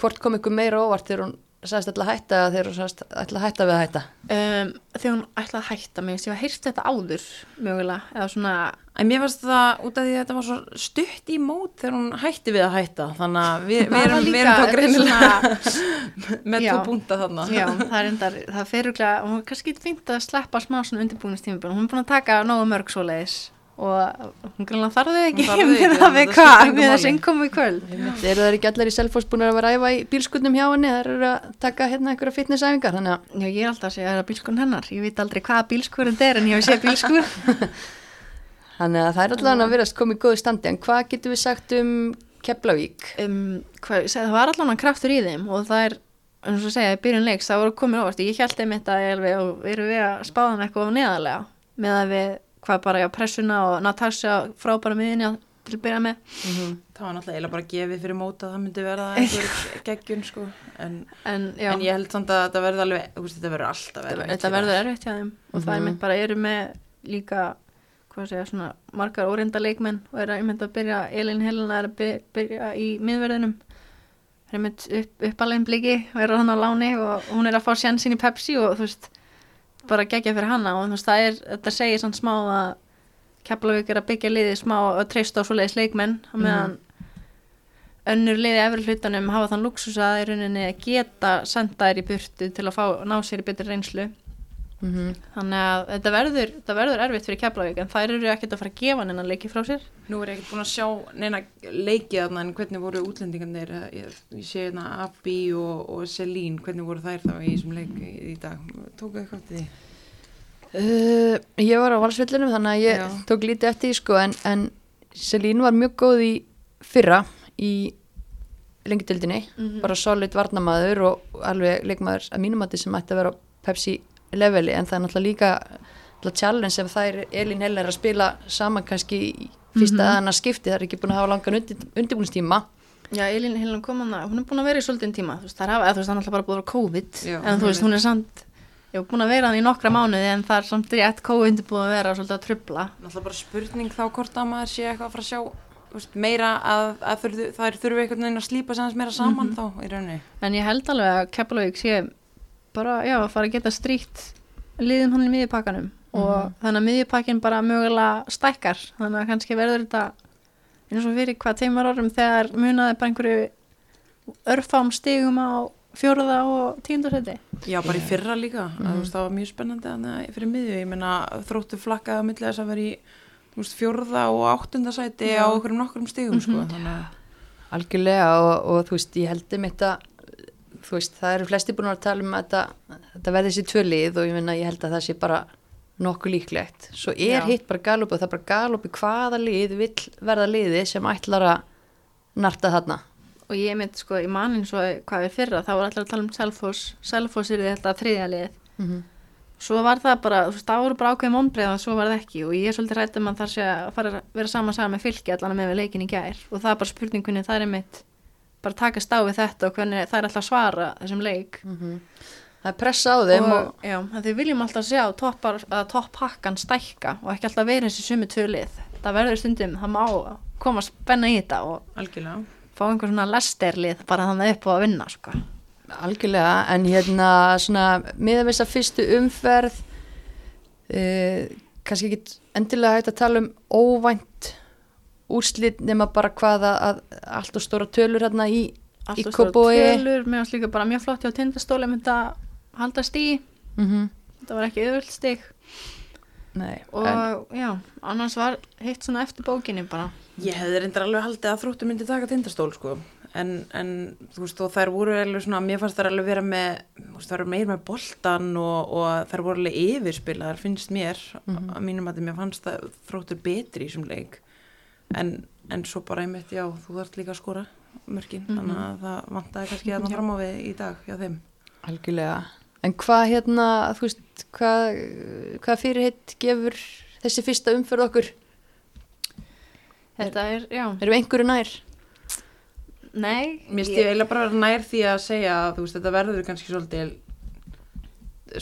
hvort kom ykkur meira óvart þegar hún sagðist ætla að hætta eða þegar hún sagðist ætla að hætta við að hætta? Um, þegar hún ætlaði að hætta mig, ég var heyrst þetta áður, mögulega, eða svona, En mér fannst það út af því að þetta var svo stutt í mót þegar hún hætti við að hætta þannig að við, við, erum, við líka erum þá greinilega svona- [LAUGHS] með tvo búnta þarna. Já, það er endar, það fer uglega, hún er kannski fínt að sleppa smá svona undirbúinistímabun, hún er búin að taka nógu mörg svo leiðis og hún grunlega þarf þau ekki, [LAUGHS] með það við hvað, með þessi innkomu í kvöld. eru það ekki allir í Selfoss búin að vera æfa í bílskutnum hjá henni? Það eru að taka hérna einhverja fitnessæfingar? Þannig að Já, ég er alltaf að segja að það er bílskurinn hennar, ég veit aldrei hvaða bílskur þetta er en ég hef séð bílskur. [LAUGHS] Þannig að það er allavega að vera að koma í góðu standi. En hvað getum við sagt um Keflavík? um, það var allan kraftur í þeim og það er, eins og segja, í byrjun leiks það voru komin óvart, ég held einmitt að og erum við að spáða hann eitthvað neðarlega með að við, hvað bara já, pressuna og Natasja frábæra miðinja til að byrja með. Það var náttúrulega eiginlega bara gefið fyrir móta að það myndi verða [LAUGHS] einhver geggjun sko. En, en en ég held samt að þetta verði alveg veist, þetta verður alltaf erfitt þetta verður erfitt hjá þeim. Og það er Mhm. mynd bara eru með líka hvað segja, svona margar óreinda leikmenn og er að mynd að byrja, Elin Helena er að by- byrja í miðverðinum er mynd upp, uppalinn bliki og er hann á láni og hún er að fá sjansinn í Pepsi og þú veist bara gegja fyrir hana og veist það er þetta segir svona smá að Keflavík er að byggja liði smá og treysta á svoleiðis leikmenn á meðan önnur liði efri hlutanum hafa þann luxus að í rauninni geta senda þær í burtu til að fá, ná sér í betri reynslu Mm -hmm. þannig að þetta verður, þetta verður erfitt fyrir Keflavík en þær eru ekkert að fara að gefa neina leiki frá sér Nú er ég ekkert búin að sjá neina leikið þarna en hvernig voru útlendingarnir ég, ég sé hérna Abby og, og Selín hvernig voru þær þá í þessum leik í, dag tóku eitthvað til því Uh, ég var á valsvellinum þannig að ég Já. tók lítið eftir því sko en, en Selín var mjög góð í fyrra í lengdildinni, Mhm. bara solid varnamaður og alveg leikmaður að mínum að sem ætti að vera Pepsi leveli en það er náttúrulega líka náttúrulega challenge sem þær Elín Heller er að spila saman kannski í fyrsta mm. -hmm. skipti, það er ekki búin að hafa langan undir, undirbúinstíma Já, Elín Hillan kom hann hún er búin að vera í svolítinn tíma þú veist, það er, hafa, eða, þú veist, það er náttúrulega bara búin að vera COVID Já, en þú veist, hún er samt ég var búin að vera hann í nokkra mánuði en það er samt rétt COVID er búin að vera svolítið að trubla Náttúrulega bara spurning þá hvort að maður sé eitthvað að fara að sjá meira að, að þurfi, þær þurfi einhvern veginn að slípa sem meira saman þá í rauninni en ég held alveg að Keflavík sé bara, já, að fara að geta stríkt liðin hann í miðjupakkanum. Og þannig að miðjupakkin bara mögulega stækkar. Þannig að kannski verður þetta eins og fyrir hvað teimar orðum þegar munaði bara einhverju örfám stigum á fjóruða og tíundarsæti Já, bara í fyrra líka, mm Mhm. veist, það var mjög spennandi þannig fyrir miðju, ég meina þróttu flakkaði á milli þess að vera í veist, fjórða og áttunda sæti Já. á okkur nokkrum stigum sko, Mhm. þannig að algjörlega og, og þú veist, ég heldur mitt að þú veist, það eru flesti búin að tala um að þetta, verði þessi tvö lið og ég minna, ég held að það sé bara nokkuð líklegt. Svo er Já. hitt bara galupi og það er bara galupi hvaða lið vill verða liði sem ætlar að narta þarna. og ég mynd sko í mannin svo hvað við fyrra þá var allir að tala um Selfoss Selfoss er þetta þriðja lið Mm -hmm. svo var það bara, þú veist, það voru bara ákveðin vonbreið og svo var það ekki og ég er svolítið rætt um að það sé að fara að vera saman saman með fylki allan með við leikin í gær og það er bara spurningunni, það er mitt bara takast á við þetta og hvernig það er alltaf að svara þessum leik. Það er pressa á þeim og, og já, að þið viljum alltaf sjá toppar, að topphakkan stækka og ekki alltaf vera þessi sumu tvölið það verður stundum, það má koma spenna í þetta og algjörlega. fá einhver svona lesterlið bara þannig upp og að vinna sko. algjörlega, en hérna svona miða við þess að fyrstu umferð uh, kannski ekki endilega hægt að tala um óvænt úrslit nema bara hvaða að allt og stóra tölur hérna í, í Allt og stóra tölur, mér varst líka bara mjög flott hjá tindastóli með þetta halda stíð, mm þetta var ekki auðvöld stíg Nei, og en, já, annars var hitt svona eftir bókinni bara. Ég hefði reyndar alveg haldið að þróttu myndi taka tindastól sko. En, en þú veist og þær voru alveg svona, mér fannst þær alveg vera með þú veist, þær voru meir með boltan og, og þær voru alveg yfirspilaðar finnst mér. Að mínum að mér fannst það þróttur betri í þessum leik en, en svo bara einmitt já, þú þarft líka að skora mörkin, þannig að það vantaði kannski að það fram á við í dag hjá þeim. Algjörlega. En hvað hérna, þú veist hvað, hvað fyrirhitt gefur þessi fyrsta umferð okkur? Þetta er, já, erum við einhverju nær? nei Mér stíði eiginlega bara að vera nær því að segja að þú veist, þetta verður kannski svolítið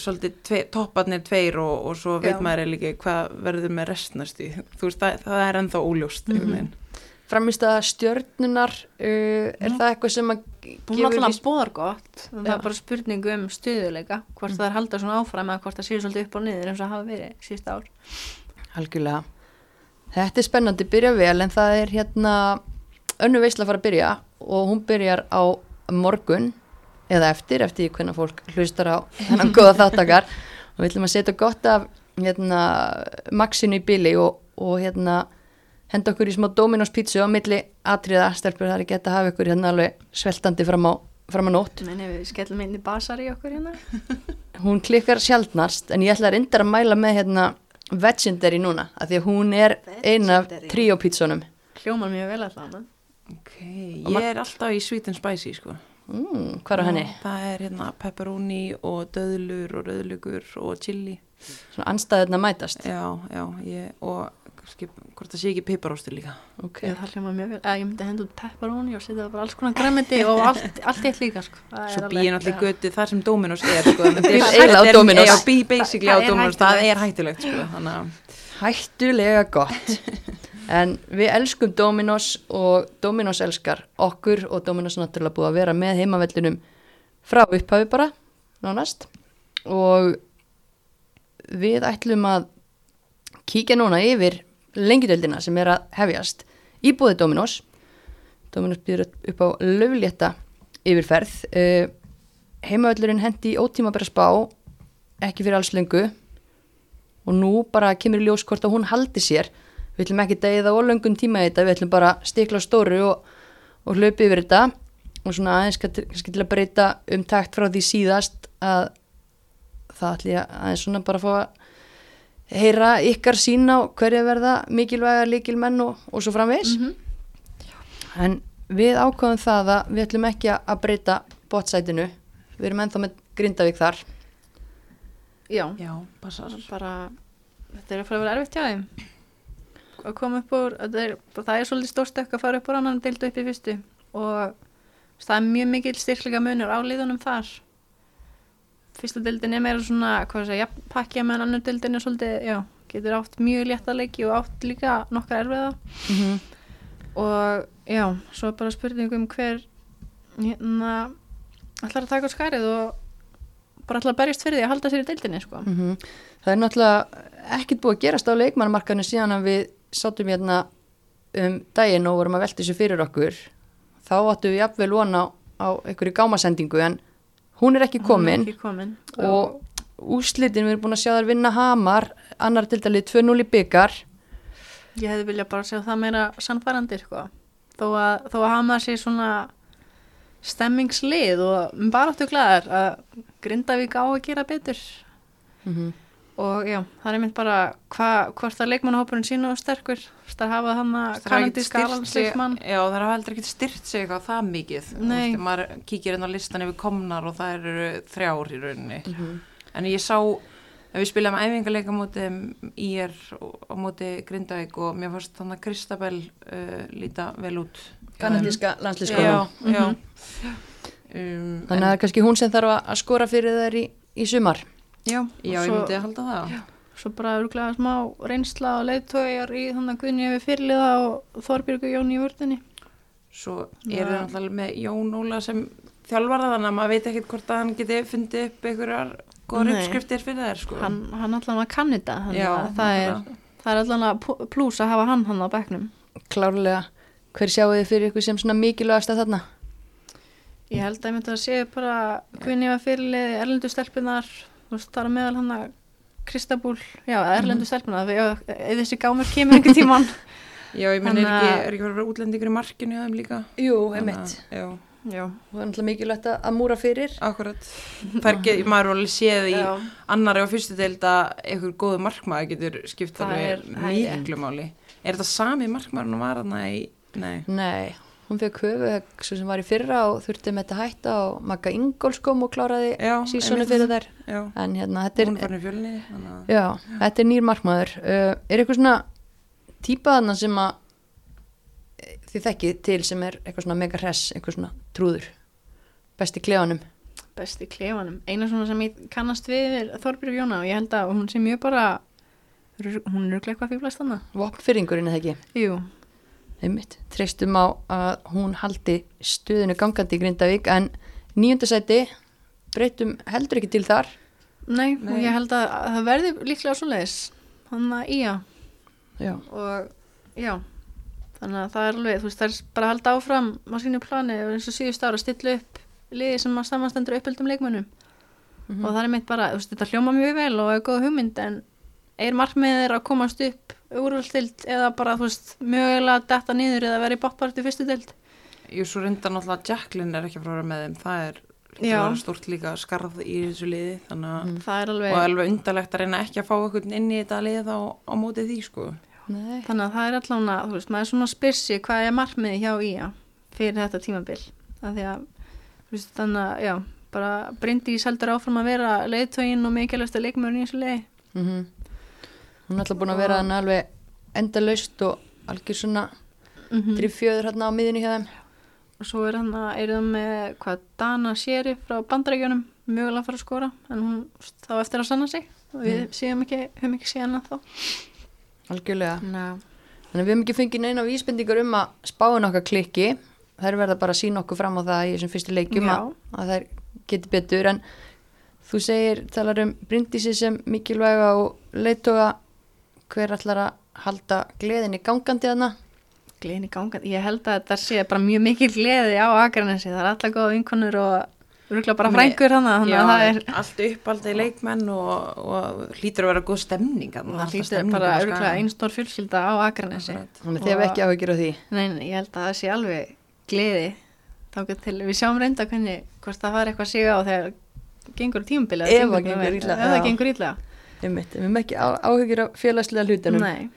svolítið tvei, topparnir tveir og, og svo Já. veit maður eiginlega ekki hvað verður með restnastu þú veist, það, það er ennþá óljóst mm. -hmm. framist að stjörnunar uh, er Já. það eitthvað sem að gefur alltaf bóðar gott en það Já. er bara spurningu um stuðuleika hvort það er halda svona áfram eða hvort það séu svolítið upp og niður eins og hafa verið síðust ár Algjörlega. Þetta er spennandi, byrja vel en það er hérna önnu veisla að fara að byrja og hún byrjar á morgun eða eftir, eftir því hvernig fólk hlustar á hennan góða [LAUGHS] þáttakar og við ætlum að setja gott af hérna Maxinu í bili og, og hérna henda okkur í smá Dominos pítsu á milli atriða stelpur er ekki hægt að hafa ykkur hérna alveg sveltandi fram á, fram á nótt Nei, nei, við skellum inn í basar í okkur hérna [LAUGHS] hún klikkar sjaldnast en ég ætla að reyndar að mæla með hérna Vegendary núna, af því að hún er eina af Vegendary. tríópítsunum. hljómar mjög vel alltaf Ok, ég er alltaf í sweet and spicy sko. Mm, hvað er henni? Það er hérna pepperoni og döðlur og rauðlugur og chili. Svona anstæðurna mætast. Já, já, ég, og kannski, hvort það sé ekki piparóstur líka. Ok. okay. það hljómar mjög vel eða ég myndi henda út pepperoni og setja bara alls konar græmiti og [LAUGHS] allt, allt eitt líka sko. Það er Svo alveg- býð ég náttúrulega í götu þar sem Dominos er sko. [LAUGHS] að er- eiginlega á Dominos. Já, býð basically Það- á er Dominos, það hættulegt. er hættulegt sko. Þannig að Hættulega gott. [LAUGHS] En við elskum Dominos og Dominos elskar okkur og Dominos er náttúrulega búið að vera með heimavellinum frá upphafi bara, nánast. Og við ætlum að kíkja núna yfir lengjudeldina sem er að hefjast í búið Dominos. Dominos býður upp á löflétta yfirferð. Uh, heimavellurinn hendi ótíma bara spá, ekki fyrir alls lengu og nú bara kemur í ljós hvort að hún haldi sér við ætlum ekki degið á löngum tíma í þetta við ætlum bara að stikla stóru og, og hlaupi yfir þetta og svona aðeins kannski til að breyta um takt frá því síðast að það ætlum ég aðeins svona bara að fá að heyra ykkar sín á hverja verða mikilvæga líkilmenn og, og svo framvegis Mhm. en við ákváðum það að við ætlum ekki að breyta botsætinu við erum ennþá með Grindavík þar já, já, passar. bara þetta er að fara að vera erfitt hjá þeim að koma upp úr það er, það er svolítið stórstökk að fara upp úr annan deildu upp í fyrstu og það er mjög mikil styrkleika munur á liðunum þar fyrsta deildin er meira svona sé, jafn pakkja meðan annar deildin er svolítið, já, getur átt mjög létta leiki og átt líka nokkar erfiða mm -hmm. og já, svo bara spurning um hver hérna ætlar að taka á skærið og bara ætlar að berjast fyrir því að halda sér í deildinni sko. Mhm. Það er náttúrulega ekkert búið að gerast á leikmannamarkaðinu síðan að við sátum hérna um daginn og vorum að velta þessu fyrir okkur. Þá áttum við jafnvel von á, á einhverju gámasendingu en hún er ekki Hún er komin ekki komin. og úslitin við erum búin að sjá þar vinna Hamar, annar til dælið 2-0 í byggar. Ég hefði viljað bara sjá það meira sannfærandi sko. þó, að, þó að hama sér svona stemmingslið og bara áttu glæðar að Grindavík á að gera betur Mm og já, það er mynd bara hva, hvort að leikmannahópurinn sínu og sterkur það hafa hann að er sig- aðalsleikmann Já, það er heldur ekkert styrt sig eitthvað það mikið. Veist, maður kíkir inn á listan yfir komnar og það eru þrjár í rauninni. -hmm. En ég sá, ef við spilaðum æfingarleika móti IR og á móti Grindavík og mér fannst þannig að Kristabel uh, líta vel út. Kanadíska Já, landslískona. já. Mhm. Um, Þannig að það er kannski hún sem þarf að- að skora fyrir þær í, í sumar. Já, Já, og ég svo, myndi að halda það. svo bara örgulega smá reynsla og leiðtójar í þannig að Guðni við fyrirliða og Þorbjörgu Jón í vördinni Svo Já. er það náttúrulega með Jón Óla sem þjálfarða þannig að maður veit ekkert hvort að hann geti fundið upp einhverjar góður uppskriftir fyrir þær sko. hann, hann allan að kann þetta Já, það er, nákvæmlega. það er allan að plús að hafa hann hann á bekknum Klárlega, hver sjáu þið fyrir ykkur sem svona mikilvægast að þarna? Ég held að ég myndi að sé bara Guðni var fyrirlið erlendu stelpunar þú veist, það er meðal hann að Kristabúl, já, erlendu stelpunar eða eða þessi gámur kemur einhver tíman [LAUGHS] Já, ég menn er ekki, að- er ekki verið að vera útlendingur í markinu hjá þeim líka. Jú, að- Já, Já, það er náttúrulega mikilvægt að, að múra fyrir. akkurat. Það er ekki, [LAUGHS] maður er alveg séð í annari og fyrstu deild að einhver góðu markmaður getur skipt Það er- það miklu máli. Er þetta sami markmaður en var hann í, nei, Nei, hún fekk höfu svo sem var í fyrra og þurfti með þetta hætta og Magga Ingóls kom og kláraði Já, einmitt. fyrir þær. já, En hérna, þetta er er, fjölni, að, já, þetta er nýr markmaður. Uh, er eitthvað svona típa þarna sem að eh, þið þekkið til sem er eitthvað svona mega hress, eitthvað svona trúður, besti klefanum. besti klefanum eina svona sem ég kannast við er Þorbjörg Jóna og ég held að hún sé mjög bara hún er eitthvað fíflast þannig Vopnfyrringurinn eða ekki, Jú, einmitt. Treystum á að hún haldi stuðinu gangandi í Grindavík en níundasæti breytum heldur ekki til þar. nei, Nei. og ég held að að það verði líklega svo leiðis þannig að ía Já. og já þannig að það er alveg, þú veist, það er bara að halda áfram á sínu plani og eins og síðust ára stilla upp liði sem að samanstendur uppöldum leikmönnum Mhm. og það er mitt bara, þú veist, þetta hljóma mjög vel og er góð hugmynd en er markmiðir að komast upp úrvalstild eða bara, þú veist, mögulega detta niður eða vera í botpart í fyrstu dild jú, svo reyndar náttúrulega Jacqueline er ekki að fara með þeim, það er stort líka skarð í þessu liði þannig að það er og alveg, alveg undarlegt að reyna ekki að fá eitthvað inn í þetta lið á, á móti því sko. Nei. þannig að það er allavega, þú veist, maður er svona spyrsi hvað er markmiði hjá ÍA fyrir þetta tímabil? Af því að, veist, þannig að, já, bara Bryndís heldur áfram að vera leiðtögin og mikilvægsta leikmörn í þessu leiði. Mm Hún er alltaf búin að vera hann alveg endalaust og algjör svona Mm -hmm. driffjöður hérna á miðinu hjá þeim. Og svo er hann að, er það með, hvað, Dana Sheri frá bandarækjunum, mögulega að fara að skora, en hún þá eftir að sanna sig og við séum ekki, höfum ekki séð hann að þá. Algjörlega. Ná, Þannig við hefum ekki fengið neina vísbendingar um að spáin okkar klikki. Þær verða bara að sína okkur fram á það í þessum fyrstu leikjum Já. að, að þær geti betur. En þú segir, talar um Bryndísi sem mikilvæga og leittóga hver allar að halda gleðinni gangandi þarna. gleðin í ganga, ég held að þetta sé bara mjög mikil gleði á Akranesi, það er alltaf góða vinkonur og rúglega bara frængur hann, þannig Já, að það er, allt uppaldið leikmenn og, og hlýtur að vera góð stemning það alltaf hlýtur bara Skaganum. einn stór fjölskylda á. Akkurat. Þannig að þið hefur ekki áhugir á því. Nei, nei, ég held að það sé alveg gleði til, við sjáum reynda hvernig, hvort það var eitthvað sig á þegar gengur tímabilið. Ef það gengur illa, Illa. Einmitt, við hefum ekki á- áhyggjur af félagslega hlutunum. Nei,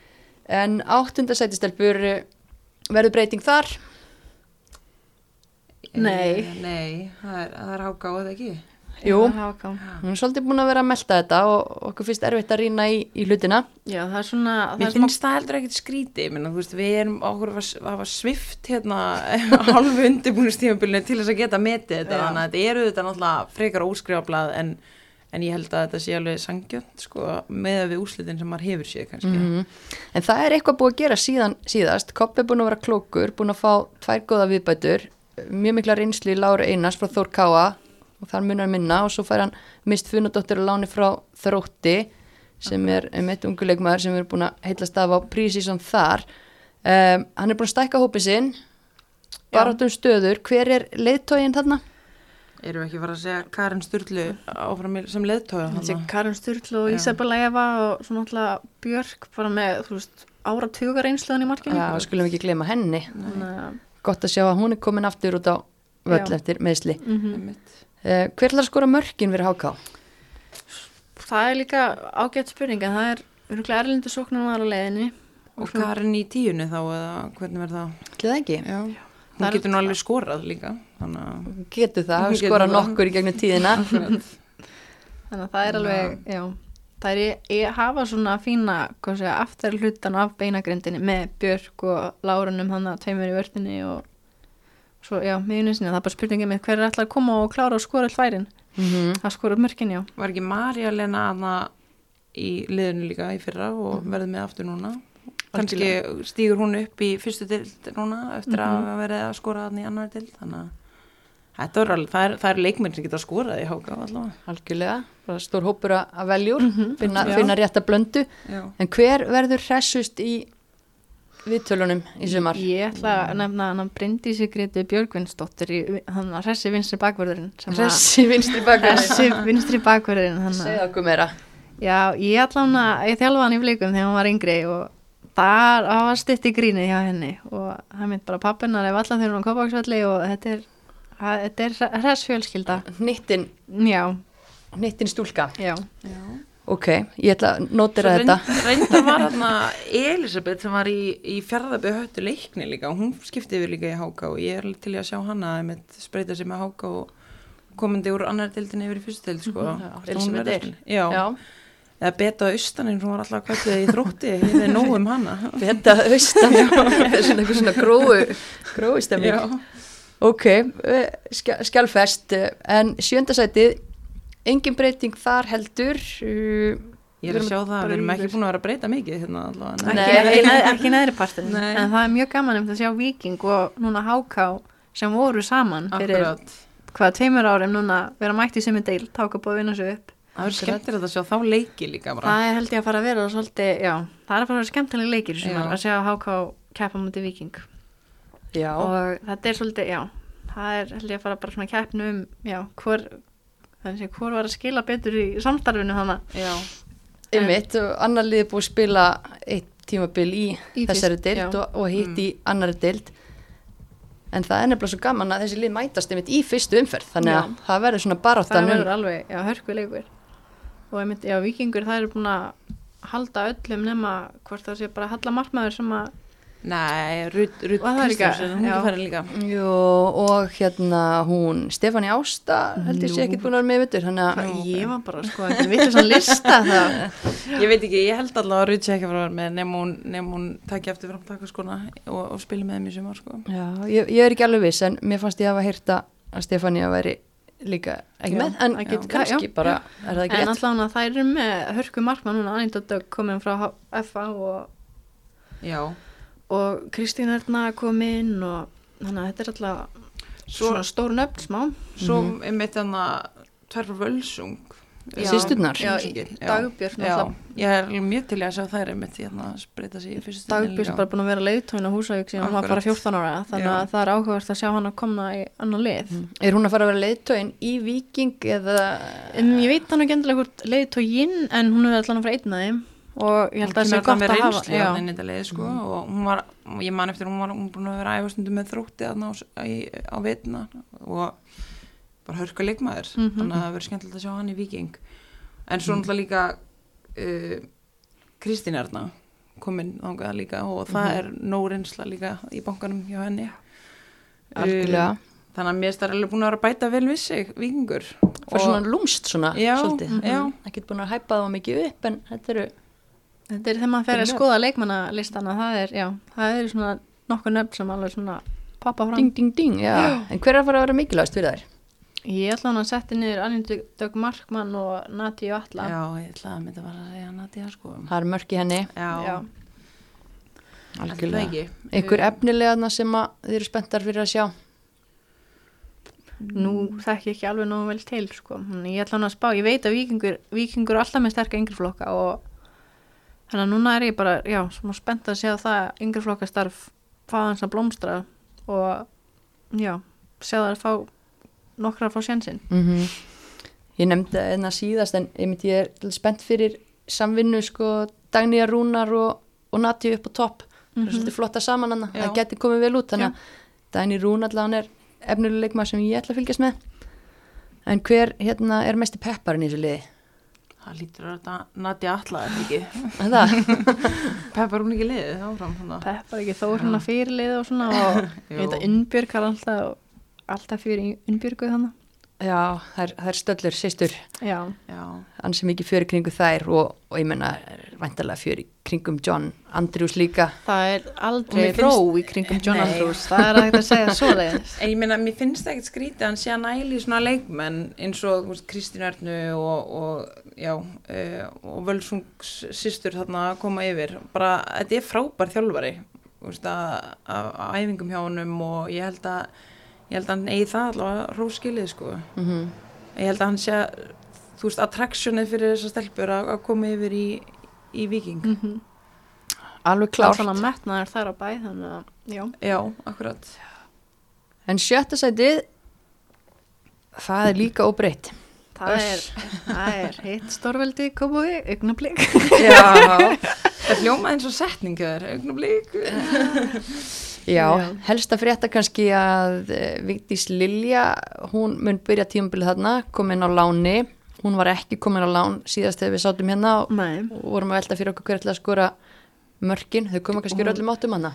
En áttundasætistelpur verður breyting þar. Nei. Eh, Nei, það er, það er háká eða ekki. Jú. Hún er svolítið búin að vera að melta þetta og okkur finnst erfitt að rýna í, í hlutina. Já, það er svona, það Mér er finnst það heldur ekkert meina, þú veist, við erum okkur að hafa svift hérna [LAUGHS] halvu undirbúinistímabilinu til þess að geta metið þetta, Já. þannig að þetta eru þetta náttúrulega frekar óskrifablað en, en ég held að þetta sé alveg sangjönd, sko, með við úrslitin sem maður hefur séð kannski. Mhm. En það er eitthvað búið að gera síðan síðast. Kopp er búin að vera klókur, búin að fá tvær góða viðbætur, mjög mikla reynslu í Láru Einars frá Þór Káa og þar munar minna og svo fær hann mist funadóttir og láni frá Þrótti sem er um eitt unguleikmaður sem er búin að heillast af á prísísson þar. Um, hann er búin að stækka hópið sinn, barátum stöður. Hver er leiðtógin þarna? Erum við ekki fara að segja Karin Sturlu áfram sem leðtója þessi Karin Sturl og Já. Isabella Eva og svo náttúrulega Björk bara með, veist, ára tugar einsluðan í markinu. Já, skulum ekki gleyma henni. Að, Gott að sjá að hún er komin aftur út á völl Já. eftir meðsli. mhm. Uh, hver ætlar að skora mörkin fyrir HK? Það er líka ágætt spurning en það er örgulega erlindu sóknum var á leiðinni Og Karin í tíunni þá, eða hvernig verð það? Ætli það ekki? Já. Það Hún er- getur nú alveg skorað líka, þannig að... Getur það, skorað það. nokkur í gegnum tíðina. þannig að það er alveg, já það er ég hafa svona fína aftar hlutan af beinagrindinni með Björk og Lárunum þannig að tveimur í vörtinni og svo, já, miðunni sinni, það er bara spurningið með hver er alltaf að koma og klára og skora all færin Mm það skora mörkin, já Var ekki Marja Lena aðna í liðinu líka í fyrra og Mhm. verður með aftur núna? Kannski stýgur hún upp í fyrstu dild núna eftir Mhm. að verið að skora aðna í annar dild, þannig að er alveg, það er, það er leikmenn sem geta skorað í háka allavega. Algjörlega, bara stór hópur að- að veljúr, Mhm, finna, finna rétt að blöndu. Já. En hver verður hressust í viðtölunum í sumar? Ég ætla að nefna hann að Bryndi sig Greti Björgvinsdóttir í hann að hressi vinstri að- Hressi vinstri bakar. hressi vinstri bakvörðurinn hann að Segð okkur meira. Já, ég ætla hann að, ég þjálfa hann í fleikum þegar hann var yngri og þar það var stutt í grínið hjá henni og það mynd bara pappinar ef allan þegar hún á Kópaksvelli og þetta er, þetta er hress fjölskylda. Hnittin, Já, hnittin stúlka. já. Ok, ég ætla að notera þetta. Reynda var þarna Elisabeth sem var í, í fjárðabbi höttu leikni líka og hún skipti yfir líka í háka og ég er alveg til í að sjá hana að spreita sig með háka og komandi úr annar dildinni yfir í fyrstu dild sko. Já, hún verði að Eir. spila. Já. Já, eða beta austaninn sem var alltaf kvæðið í þrótti ég er nóg um hana þetta austan. [LAUGHS] Þetta er svona eitthvað svona gróu, gróu stemming. Já. Ok, eh, skjálfest, eh, en sjöndasætið, engin breyting þar heldur. uh, ég er að sjá það, bara við erum ekki búin að vera að breyta mikið hérna allavega Nei. Ekki, ekki, neð, ekki neðri partin Nei. en það er mjög gaman um að sjá Viking og núna Háká sem voru saman fyrir Akkurat. hvað tveimur árum núna vera mætt í sömu deil, táka búið að vinna sig upp það er skemmtilegt að sjá þá leiki líka bara Það er held ég að fara að vera svolítið, já, það er að fara að vera skemmtilega leikir í sumar Já. að sjá HK keppa mútið Viking Já, og þetta er svolítið, já, það er held ég að fara bara svona keppnu um, já, hvor, þannig að hvor var að skila betur í samstarfinu þannig já, Einmitt, annar liði búið að spila eitt tímabil í, Í þessari dild og, og hitt í annari dild en það er nefnilega svo gaman að þessi lið mætast einmitt í fyrstu umferð þannig að það verður svona baráttan það um verður alveg, já, hörkuleikur. Og einmitt, já, vikingur það eru búin að halda öllum nema hvort það sé bara halla markmaður sem að Nei, líka, Kristjánsson, hún já. er farin líka. Jú, og hérna hún Stefáni Ásta held ég sé ekkert búin að vera með vittur að ég var bara sko ekki vitið svona lista það [LAUGHS] Ég veit ekki, ég held allavega að Rut sé ekki að að vera með nema hún, nema hún takki eftir fram takaskona og, og spili með þeim í sumar sko. Já, ég, ég er ekki alveg viss en mér fannst ég að hafa heyrta að Stefáni að væri líka ekki Já, með en getur- kannski já, bara er það ekki en rétt allavega þær eru með hörku markmann núna Anita Dögg komin frá FA og, Já. Og Kristín Erna kom inn og þannig að þetta er alltaf Svo, svona stór nöfn smá svo mm -hmm. einmitt þannig að tvær frá Völsung. Já. Já, já. Dagbjörn Já, ég er alveg mjög til að sjá þær einmitt hérna að breyta sig í fyrstu Dagbjörn er bara búin að vera leiðtóin á Húsavík síðan hún var bara Akkurat. 14 ára þannig Já. að það er áhugavert að sjá hann að koma í annan lið Er hún að fara að vera leiðtóin í Viking eða um, ég veit hann ekki endilega hvort leiðtóginn en hún er allan að fara einn að þeim og ég held að það sé gott að hafa já. sko, og hún var, ég man eftir hún var hún búin að vera æfastundu með þarna á, á vitna og bara hörka leikmaður Mhm. þannig að það verður skemmtilegt að sjá hann í Viking en svo náttúrulega líka uh, Kristín Erna komin þangað líka og það er nóg reynsla líka í bankanum hjá henni. Algjörlega. Uh, þannig að mér er alveg búin að vera bæta vel við sig vikingur fyrir svona lúmst svona Já, já. ekkert búin að hæpa það mikið upp en þetta eru þetta er þegar maður fer að skoða leikmannalistana það er, já, það er svona nokkuð nöfn sem alveg svona poppa fram. Ding ding ding já. en hver er að fara að vera mikilvægst fyrir þær? ég ætla hann að setja niður Annindu Dögg Markmann og Nati og Alla já, ég ætlaði að mynda bara að segja Nadia sko. Það er mörk í henni. Já, Já. algjörlega. Algjörlega ekki. Einhver efnilega sem að þið eru spenntar fyrir að sjá? Nú þekki ég ekki alveg nógu vel til sko. En ég ætla hann að spá, ég veit að vikingur vikingur er alltaf með og þannig að núna er ég bara já, smá spennt að sjá það yngreflokka starf fá hans að blómstra og já sjá það að fá nokkra að fá sjansinn mm ég nefndi það enna síðast en myndi ég er spennt fyrir samvinnu sko Dagnýja Rúnar og, og Nati upp á topp. Það er svolítið flotta saman hann það geti komið vel út þannig að Dagný Rúnar allavega er efnileg leikmaður sem ég ætla að fylgjast með. En hver hérna er mesti pepparinn í þessu liði? Það lítur að þetta Nadia Alla er ekki? [LAUGHS] Er Það, Peppar hún ekki liðið áfram að- Peppar ekki þó svona fyrirlið og svona [LAUGHS] og að har alltaf alltaf fyrir Unnbjörgu þannig já, það er, það er stöllur, sýstur já, já, ansi mikið fyrir kringu þær og, og ég menna væntalega fyrir kringum John Andrews líka. Það er aldrei ró í kringum John Nei. Andrews það er hægt að segja [LAUGHS] svoleiðis. En ég meina, mér finnst það ekkert skrítið að hann sé að næli svona leikmenn eins og þú veist, Kristín Ernu og, og já, uh, og Völsungs systur þarna að koma yfir. Bara, þetta er frábær þjálfari þú veist, að, að, að æfingum hjá honum og ég held að ég held að hann eigi það allavega róskilið sko. Mm ég held að hann sé að þú veist, attraktionið fyrir þessar stelpur að, að koma yfir í, í Viking mm -hmm. alveg klárt. svona metnaður þar á bæ þannig að, já, já, akkurat. En sjötta sætið það er líka óbreytt. Það er, það er hitt stórveldi komuði, augnablík já, það hljóma eins og setningar augnablík [LAUGHS] já, Já. helst að frétta kannski að eh, Vigdís Lilja hún mun byrja tímabilið þarna komin á láni, hún var ekki komin á lán síðast þegar við sátum hérna og og vorum að velta fyrir okkur hver ætla að skora mörkin, þau koma kannski úr öllum áttum hana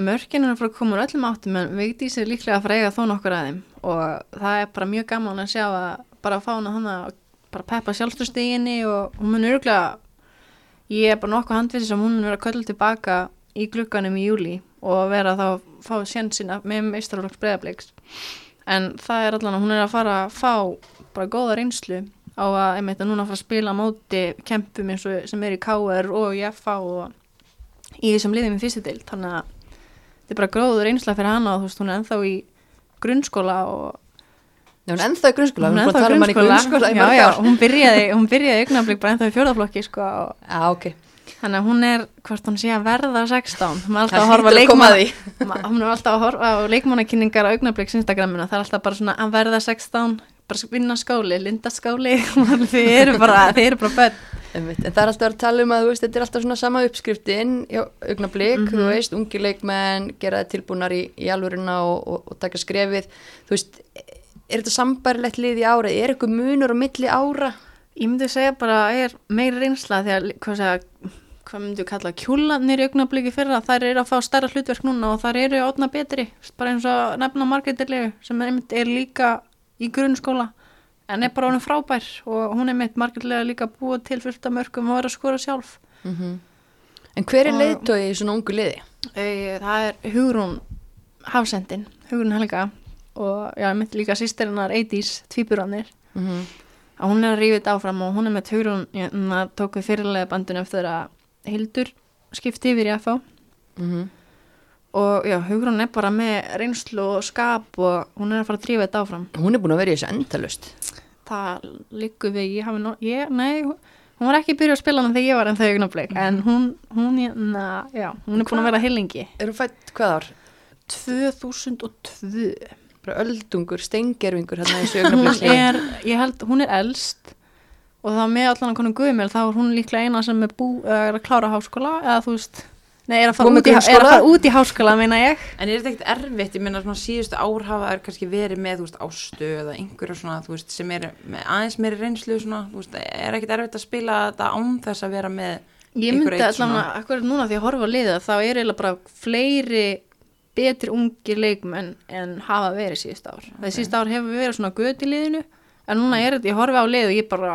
mörkin er að fara að koma úr öllum áttum en Vigdís er líklega að fara að eiga þó nokkur að þeim. Og það er bara mjög gaman að sjá að bara að fá hana hana bara peppa sjálfstöðstíginni og hún mun örgulega ég er bara nokkuð handvið sem hún mun vera köll tilbaka í glugganum í júli og vera þá að fá sjansina með meistarflokks breyðabliks en það er allan að hún er að fara að fá bara góða reynslu á að einmitt að núna fara að spila móti kempum eins og sem er í KR og í FA og í þessum liðum í fyrstu deild. Þannig að þetta er bara gróður einsla fyrir hana og þú veist hún er ennþá í grunnskóla og Já, hún ennþá í grunnskóla, hún tala um í grunnskóla. já, já, hún byrjaði, hún byrjaði [LAUGHS] augnablik bara ennþá í fjórðaflokki sko, Já, ok. Þannig að hún er hvort hún sé að verða 16 hún er alltaf að horfa Ma- hún er alltaf að horfa á leikmannakynningar á augnabliks Instagramina, það er alltaf bara svona að verða 16 bara vinna skóli, linda skóli [LAUGHS] þið eru bara, þið eru bara Einmitt. En það er alltaf að tala um að þú veist, þetta er alltaf svona sama uppskriftin í augnablík, Mhm. þú veist, ungi leikmenn gera það tilbúnar í, í alvöruna og, og, og taka skrefið, þú veist, er þetta sambærilegt lið í ára, er eitthvað munur á milli ára? Ég myndi segja bara að er meiri reynsla því að, hvað segja, hvað myndi við kalla kjúlanir í augnabliki fyrra, þær eru að fá stærra hlutverk núna og þær eru átna betri, bara eins og nefna margættirlegu sem er, er líka í grunnskóla en er bara honum frábær og hún er mitt margættilega líka búið til fullt af mörgum og er að skora sjálf. En hver er leiðtói í svona ungu liði? Ei, það er Hugrún Hafsendin, Hugrún Helga og já, mitt líka sýstirinnar Eidís, tvíburannir Mm -hmm. að hún er að þetta áfram og hún er með Hugrún hérna, tók við fyrirlega bandun eftir að Hildur skipti yfir í FH Mhm. og já, Hugrún er bara með reynslu og skap og hún er að fara að drífa þetta áfram Hún er búin að vera í þessu endalust. það liggur við, ég hafi nú ég, nei, hún var ekki byrjuð að spila hana þegar ég var en þau augnablik, en hún hún, na, já, hún er búin að vera heilingi Er hún fætt hvað ár? 2002 Bara öldungur, steingerfingur hérna í þessu [LAUGHS] hún augnabliksliði. er, ég held, hún er elst og það með allan konum guðmjöl þá er hún líklega eina sem er, bú, er að klára háskóla eða þú veist, nei, er að fara, út í, er að fara út í háskóla meina ég En er þetta ekkert erfitt, ég minna svona síðustu ár hafa þær kannski verið með, þú veist, ástu eða einhverja svona, þú veist, sem er með aðeins meiri reynslu svona, þú veist, er ekkert erfitt að spila þetta án þess að vera með Ég myndi allan að, akkur núna því að horfa að liða þá er eiginlega bara fleiri betri ungir leikmenn en hafa verið síðust ár. Okay. Það síðust ár hefur verið svona göt í liðinu en núna er þetta, ég horfi á lið og ég bara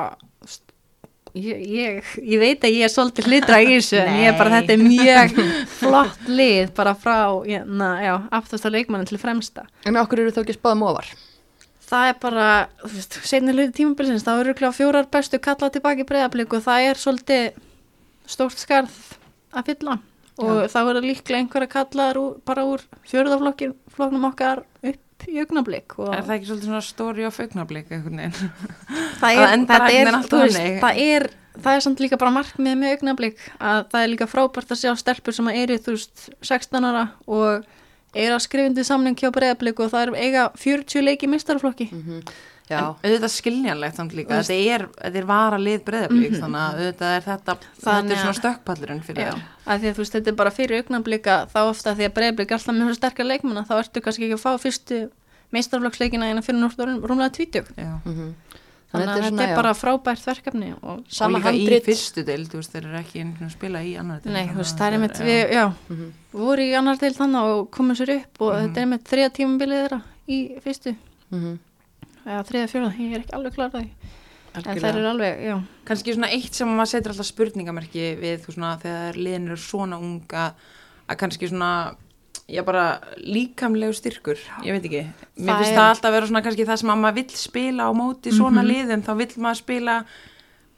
ég, ég, ég veit að ég er svolítið hlitra í þessu en ég er bara, þetta er mjög flott lið bara frá, na, já, aftast að leikmannin til fremsta. En okkur eru þá ekki spáðum ofar? Það er bara, þú veist, setni hluti tímabilsins, þá eru kláð fjórar bestu kallað tilbaki breyðablík og það er svolítið stórt skarð að fylla og þá eru líklega einhverja kallaðar úr, bara úr fjörðaflokknum okkar upp í augnablík og Er það ekki svolítið svona story of augnablik einhvern veginn? það að er, [LAUGHS] einhvern er, veist, það er það er samt líka bara markmið með augnablík að það er líka frábært að sjá stelpur sem eru þú veist 16 ára og eru að skrifindi samning hjá breyðablík og það er eiga 40 leiki í mistarflokki Já. En auðvitað skiljanlegt samt líka, veist- þetta er, er vara lið breyðablík, þannig að auðvitað er þetta, þetta er svona stökkpallurinn fyrir það. að því að þú veist, þetta er bara fyrir augnablika þá ofta því að breyðblik alltaf með sterkar leikmanna þá ertu kannski ekki að fá fyrstu meistarflokksleikina en að finna núrt rúmlega 20 Já. Mhm. þannig að þetta er bara frábært verkefni og og líka í handrit. fyrstu deil, þú veist, þeir eru ekki einu sinni að spila í annar deil. nei, þú veist, að það er einmitt við, já, Mhm. voru í annar deil þannig og komum sér upp og Mhm. þetta er einmitt þriða tímabilið þeirra í fyrstu Mhm. Eða þriða fjóða, ég er ekki alveg klar það en það er alveg, já. Kannski svona eitt sem maður setur alltaf spurningamerki við þú svona þegar liðin eru svona unga að kannski svona já bara líkamlegu styrkur ég veit ekki, mér finnst það alltaf vera svona kannski það sem að maður vill spila á móti svona Mhm. liðum, þá vill maður spila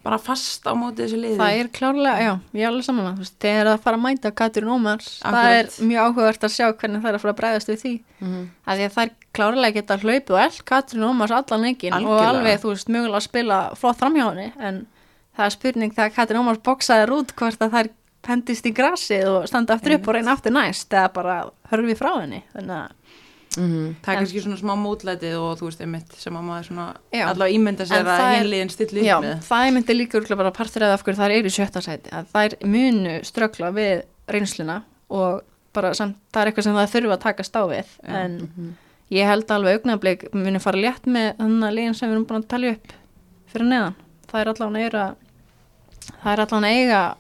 bara fast á móti þessu liði. Það er klárlega, já, ég er alveg saman að þegar það fara að mæta Katrin Ómars það Akkurat. er mjög áhugavert að sjá hvernig það er að fara að bregðast við því. Mhm. að því að þær klárlega geta hlaupið og eld Katrin Ómars allan leikin og alveg, þú veist, mögulega að spila flott framhjá henni, en það er spurning þegar Katrin Ómars boksaði út hvort að þær pendist í grasið og standa aftur upp og reyna aftur næst eða bara hörfi frá henni. Þannig að, Mhm. það er En- kannski svona smá mótlætið og þú veist einmitt sem að maður svona Já. allavega ímynda sér að það er- liðin stilli já, upp með það er myndi líka örugglega bara partur eða af hverju þær eru í sjötta sæti að þær munu ströggla við reynsluna og bara samt, það er eitthvað sem það þurfa að taka stá við Já. en Mhm. ég held alveg augnablik muni fara létt með þannig að liðin sem við erum búin að talja upp fyrir neðan það er allan að eiga það er allan að eiga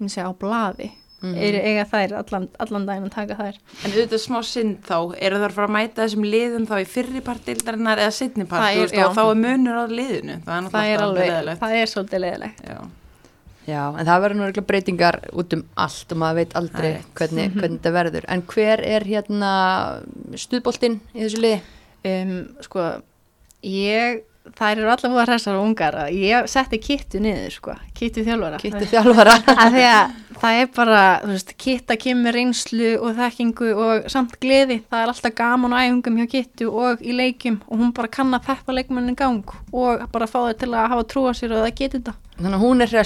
á blaði Mhm. er, eiga þær allan, allan daginn að taka þær En auðvitað smá synd þá, eru það að fara að mæta þessum liðum þá í fyrri part deildarinnar eða Það já. og þá er munur á liðinu. Það er það náttúrulega er alveg, það er svolítið leðilegt Já. Já, en það verður nú örugglega breytingar út um allt og maður veit aldrei Það er rétt. hvernig, hvernig þetta verður. En hver er hérna stuðboltinn í þessu liði? um, sko ég, þær eru allar búið að hressar og ungar að ég setti kittu niður sko, kittu þjálfara Kittu þjálfara. að því að það er bara, þú veist, kitta kemur reynslu og þekkingu og samt gleði, það er alltaf gaman á æfingum hjá kittu og í leikjum og hún bara kann að peppa leikmannin í gang og bara fá þau til að hafa trú á sér og það getur þetta. Þannig að hún er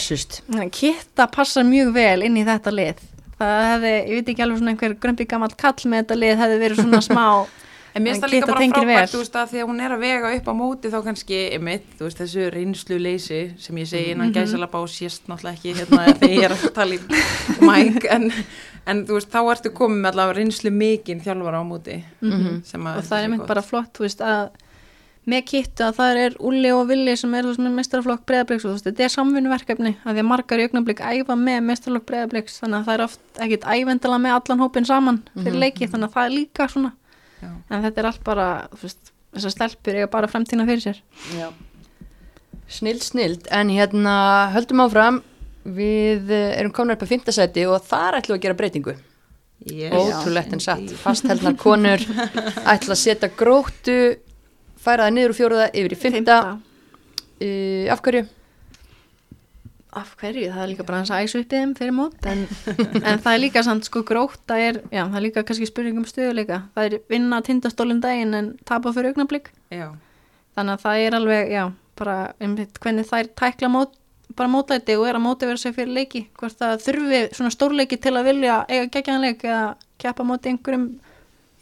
að Kitta passar mjög vel inn í þetta lið. Það hefði, ég veit ekki alveg svona einhver grömpi gammalt kall með þetta lið hefði verið svona [LAUGHS] smá En mér finnst það líka bara frábært, veist, að því að hún er að vega upp á móti þá kannski, einmitt, veist, þessu reynslu leysi sem ég segi innan mm -hmm. gæsalaba og sést náttúrulega ekki hérna [LAUGHS] þegar ég er að tala í mæk, en, en veist, þá ertu komið með allavega reynslu mikinn þjálfara á móti. að Mhm. og það er gott. bara flott að með kittu að það er Ulli og Villi sem er mestaraflokk breyðabliks og þetta er samvinnuverkefni að því að margar í augnablik æfa með mestaraflokk breyðabliks þannig að það er oft ekkit ævendala með allan hópin saman fyrir leiki þannig að það er líka svona Já. en þetta er allt bara þú veist þessar stelpur eiga bara fremtína fyrir sér Já. Snild, snild, en hérna höldum áfram, við eh, erum komin upp á fimmtasæti og þar ætlum við að gera breytingu. Yes. Ótrúlegt en satt, fastheldnar konur [LAUGHS] ætla að setja gróttu, færa það niður úr fjóruða yfir í fymta, uh, af hverju? Af hverju, það er líka bara hans að æsa upp í þeim fyrir mót en, [LAUGHS] en það er líka samt sko gróta er, já það er líka kannski spurning um stöðuleika það er vinna tindastólum daginn en tapa fyrir augnablik. Já. þannig að það er alveg, já, bara einmitt, hvernig þær tækla mót, bara mótæti og er að móti vera sig fyrir leiki. Hvort það þurfi svona stórleiki til að vilja eiga geggjanleik eða keppa móti einhverjum,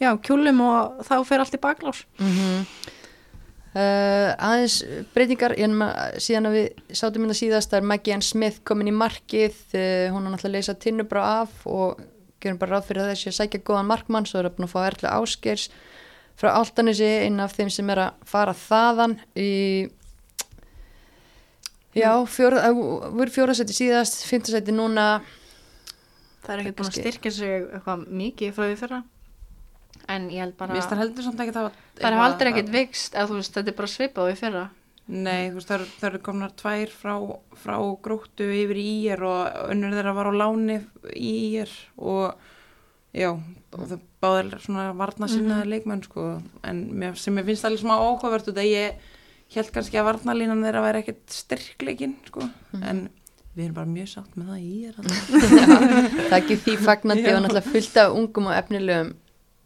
já, kjúlum og þá fer allt í baklás. Mm Uh, aðeins breytingar en síðan að við sátum hérna síðast það er Maggie Ann Smith komin í markið uh, hún er náttúrulega að leysa tinnubra af og gerum bara ráð fyrir að þessi að sækja góðan markmann svo er að búin að fá erlu áskers frá Altanesi einn af þeim sem er að fara þaðan í já, fjóra, voru fjóraðsæti síðast fymtasæti núna. Það er ekkert búin að styrkja sig eitthvað mikið frá því fyrra en ég held bara það heldur samt ekki það það er aldrei ekkert vikst eða þú veist, þetta er bara svipað við fyrra. Nei, þú veist, það eru, það komnar tvær frá, frá gróttu yfir í ír og önnur þeirra var á láni í ír og já, og það báðir svona varna sinnaði leikmenn sko, en mér, sem ég finnst alveg smá áhugavert út að ég held kannski að varnalínan þeirra væri ekkert styrkleikin sko, en við erum bara mjög sátt með það í ír [LAUGHS] það ekki því fagnandi og náttúrulega fullt af ungum og efnilegum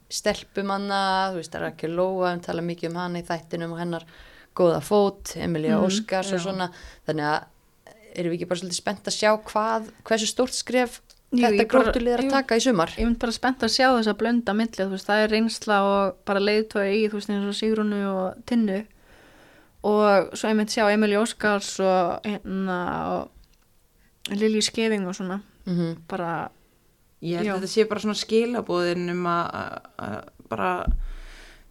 stelpumanna, þú veist það er ekki Lóa, við tala mikið um hana í þættinum og hennar góða fót, Emilia Óskars og já. svona, þannig að erum við ekki bara svolítið spennt að sjá hvað, hversu stórt skref Jú, þetta grótulið er að taka í sumar? Ég mynd bara spennt að sjá þess að blönda milli, þú veist, það er reynsla og bara leiðtói í, þú veist, eins og Sigrunu og Tinnu. Og svo ég mynd sjá Emilí Óskars og hérna og Lilji Skeving og svona. Mm bara, Ég held Já. að þetta sé bara svona skilabóðin um að, bara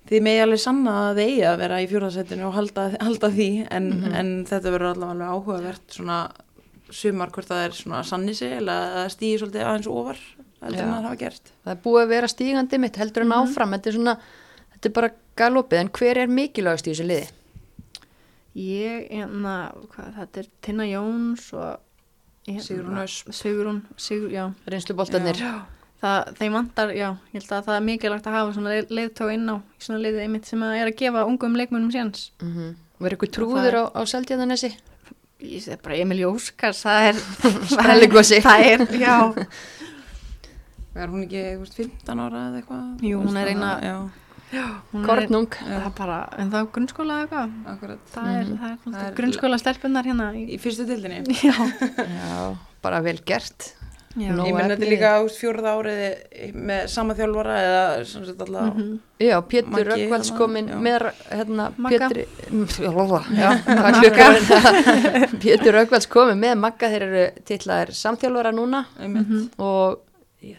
þið megi alveg sanna að þið eigi að vera í fjórðasettinu og halda, halda því en, en þetta verður allavega alveg áhugavert svona sumar hvort það er svona sanni sig eða að stíði svolítið aðeins ofar heldur en það hafa gert. það er búið að vera stígandi mitt heldur en áfram, þetta er svona þetta er bara galopið, en hver er mikilvægast í þessu liði? ég, hérna hvað, þetta er Tinna Jóns og Sigrún Ösp. Sigrún, Sigrún, já Reynsluboltarnir, það, þeim vantar, já, ég held að það er mikilvægt að hafa svona leið, leiðtói inn á í svona leiðið einmitt sem að er að gefa ungum leikmunum séns mm -hmm. verður Og trúður það á, á Seldjarnanesi? ég segi bara Emil Jóskars það er [LAUGHS] Sprelligosi. það er, já Er hún ekki, þú veist, 15 ára eða eitthvað? Jú, hún er eina- Já, er, er bara, en það er grunnskóla eða eitthvað akkurat. það er, það er, Það er- grunnskóla stelpunar hérna í, Í fyrstu dildinni. já, Já, bara vel gert Ég menn þetta er líka úst fjórða árið með sama þjálfara eða sem sagt alltaf Mhm. Já, Pétur Maggi, Röggvalds þarna, komin já. með hérna, Magga. [LAUGHS] Pétur er Pétur Röggvalds komin með Magga þeir eru titlaðir samþjálfara núna einmitt. og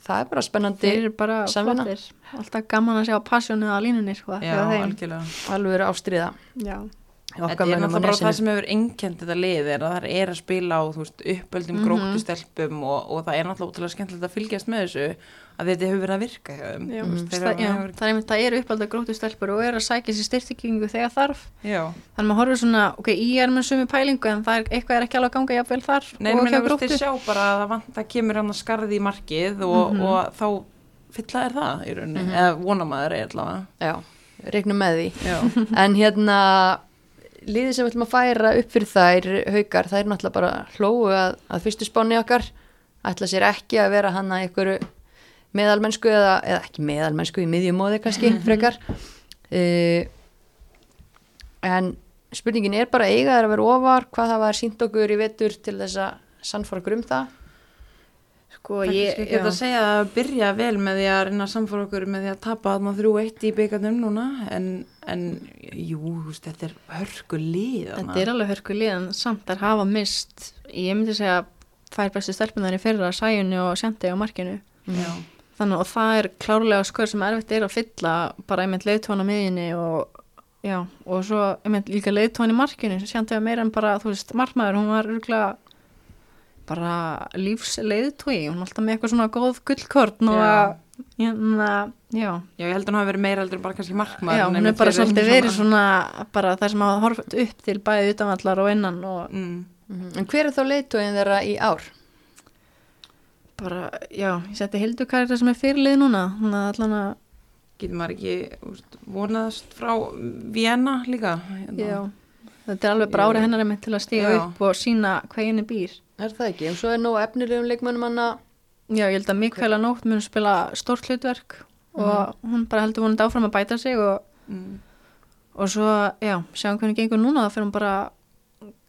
það er bara spennandi þeir eru bara flottir. Alltaf gaman að sjá passjónu á línunni sko, Já, alveg ástriða já, Þetta er náttúrulega bara það sem hefur einkend þetta lið er að það er að spila á þú veist, uppöldum mm gróttustelpum og, og það er náttúrulega ótrúlega skemmtilegt að fylgjast með þessu að þetta hefur verið að virka já, þeir það, já, það er einmitt það eru uppaldar gróttu stelpur og eru að sækja sér styrtingingu þegar þarf. Já, þannig að maður horfir svona, ok, ég er með sömu pælingu en það er, eitthvað er ekki alveg að ganga jafnvel þar Nei, og bara að það vant að kemur hann að skarði í markið og, Mhm. og þá fylla er það í rauninni, eða vonamaður er allavega. Já, reiknum með því. Já, [LAUGHS] en hérna liðið sem við ætlum að færa upp fyrir þær haukar, það er náttúrulega bara hlóu að, að fyrstu spáni okkar. Ætla sér ekki að vera hann að einhverju meðalmennsku eða, eða ekki meðalmennsku í miðjumóði kannski frekar. Uh, en spurningin er bara eiga að vera ofar? Hvað það var sínt okkur í vetur til þess að sannfara grum það? Sko, Það er ég, ekki hægt að segja að byrja vel með því að reyna að samfóra okkur með því að tapa þarna 3-1 í byggarnum núna en, en jú, þú veist, þetta er hörku lið Þetta er alveg hörku lið en samt að hafa mist ég myndi segja tvær bestu stelpunar í fyrra Sæjunni og Sjendi á markinu. Já, þannig og það er klárlega skör sem erfitt er að fylla bara einmitt leiðtóna miðinni og já, og svo einmitt líka leiðtóna í markinu Sjendi var meira en bara, þú veist, markmaður hún var rúglega bara lífsleiðtói, hún var alltaf með eitthvað svona góð gullkorn og að, hérna, já Já, ég held að hún hafi verið meira heldur en bara kannski markmaður Já, hún er bara svolítið verið svona bara það sem hafa horfð upp til bæði utanvallar og innan og mm, Mhm. En hver er þá leiðtóin þeirra í ár? Bara, já, ég seti Hildu Karri sem er fyrirlið núna, hún er allan að Getur maður ekki úst, vonaðast frá Vienna líka hérna. já, þetta er alveg bara árið hennar einmitt til að stíga Já. upp og sína hvað henni býr. Er það ekki? En svo er nú efnilegum leikmönnum hana Já, ég held að Mikaela Nótt mun spila stórt hlutverk og hún bara heldur vonandi áfram að bæta sig og, mm, og svo, já, sjáum hvernig gengur núna þá fyrir hún bara,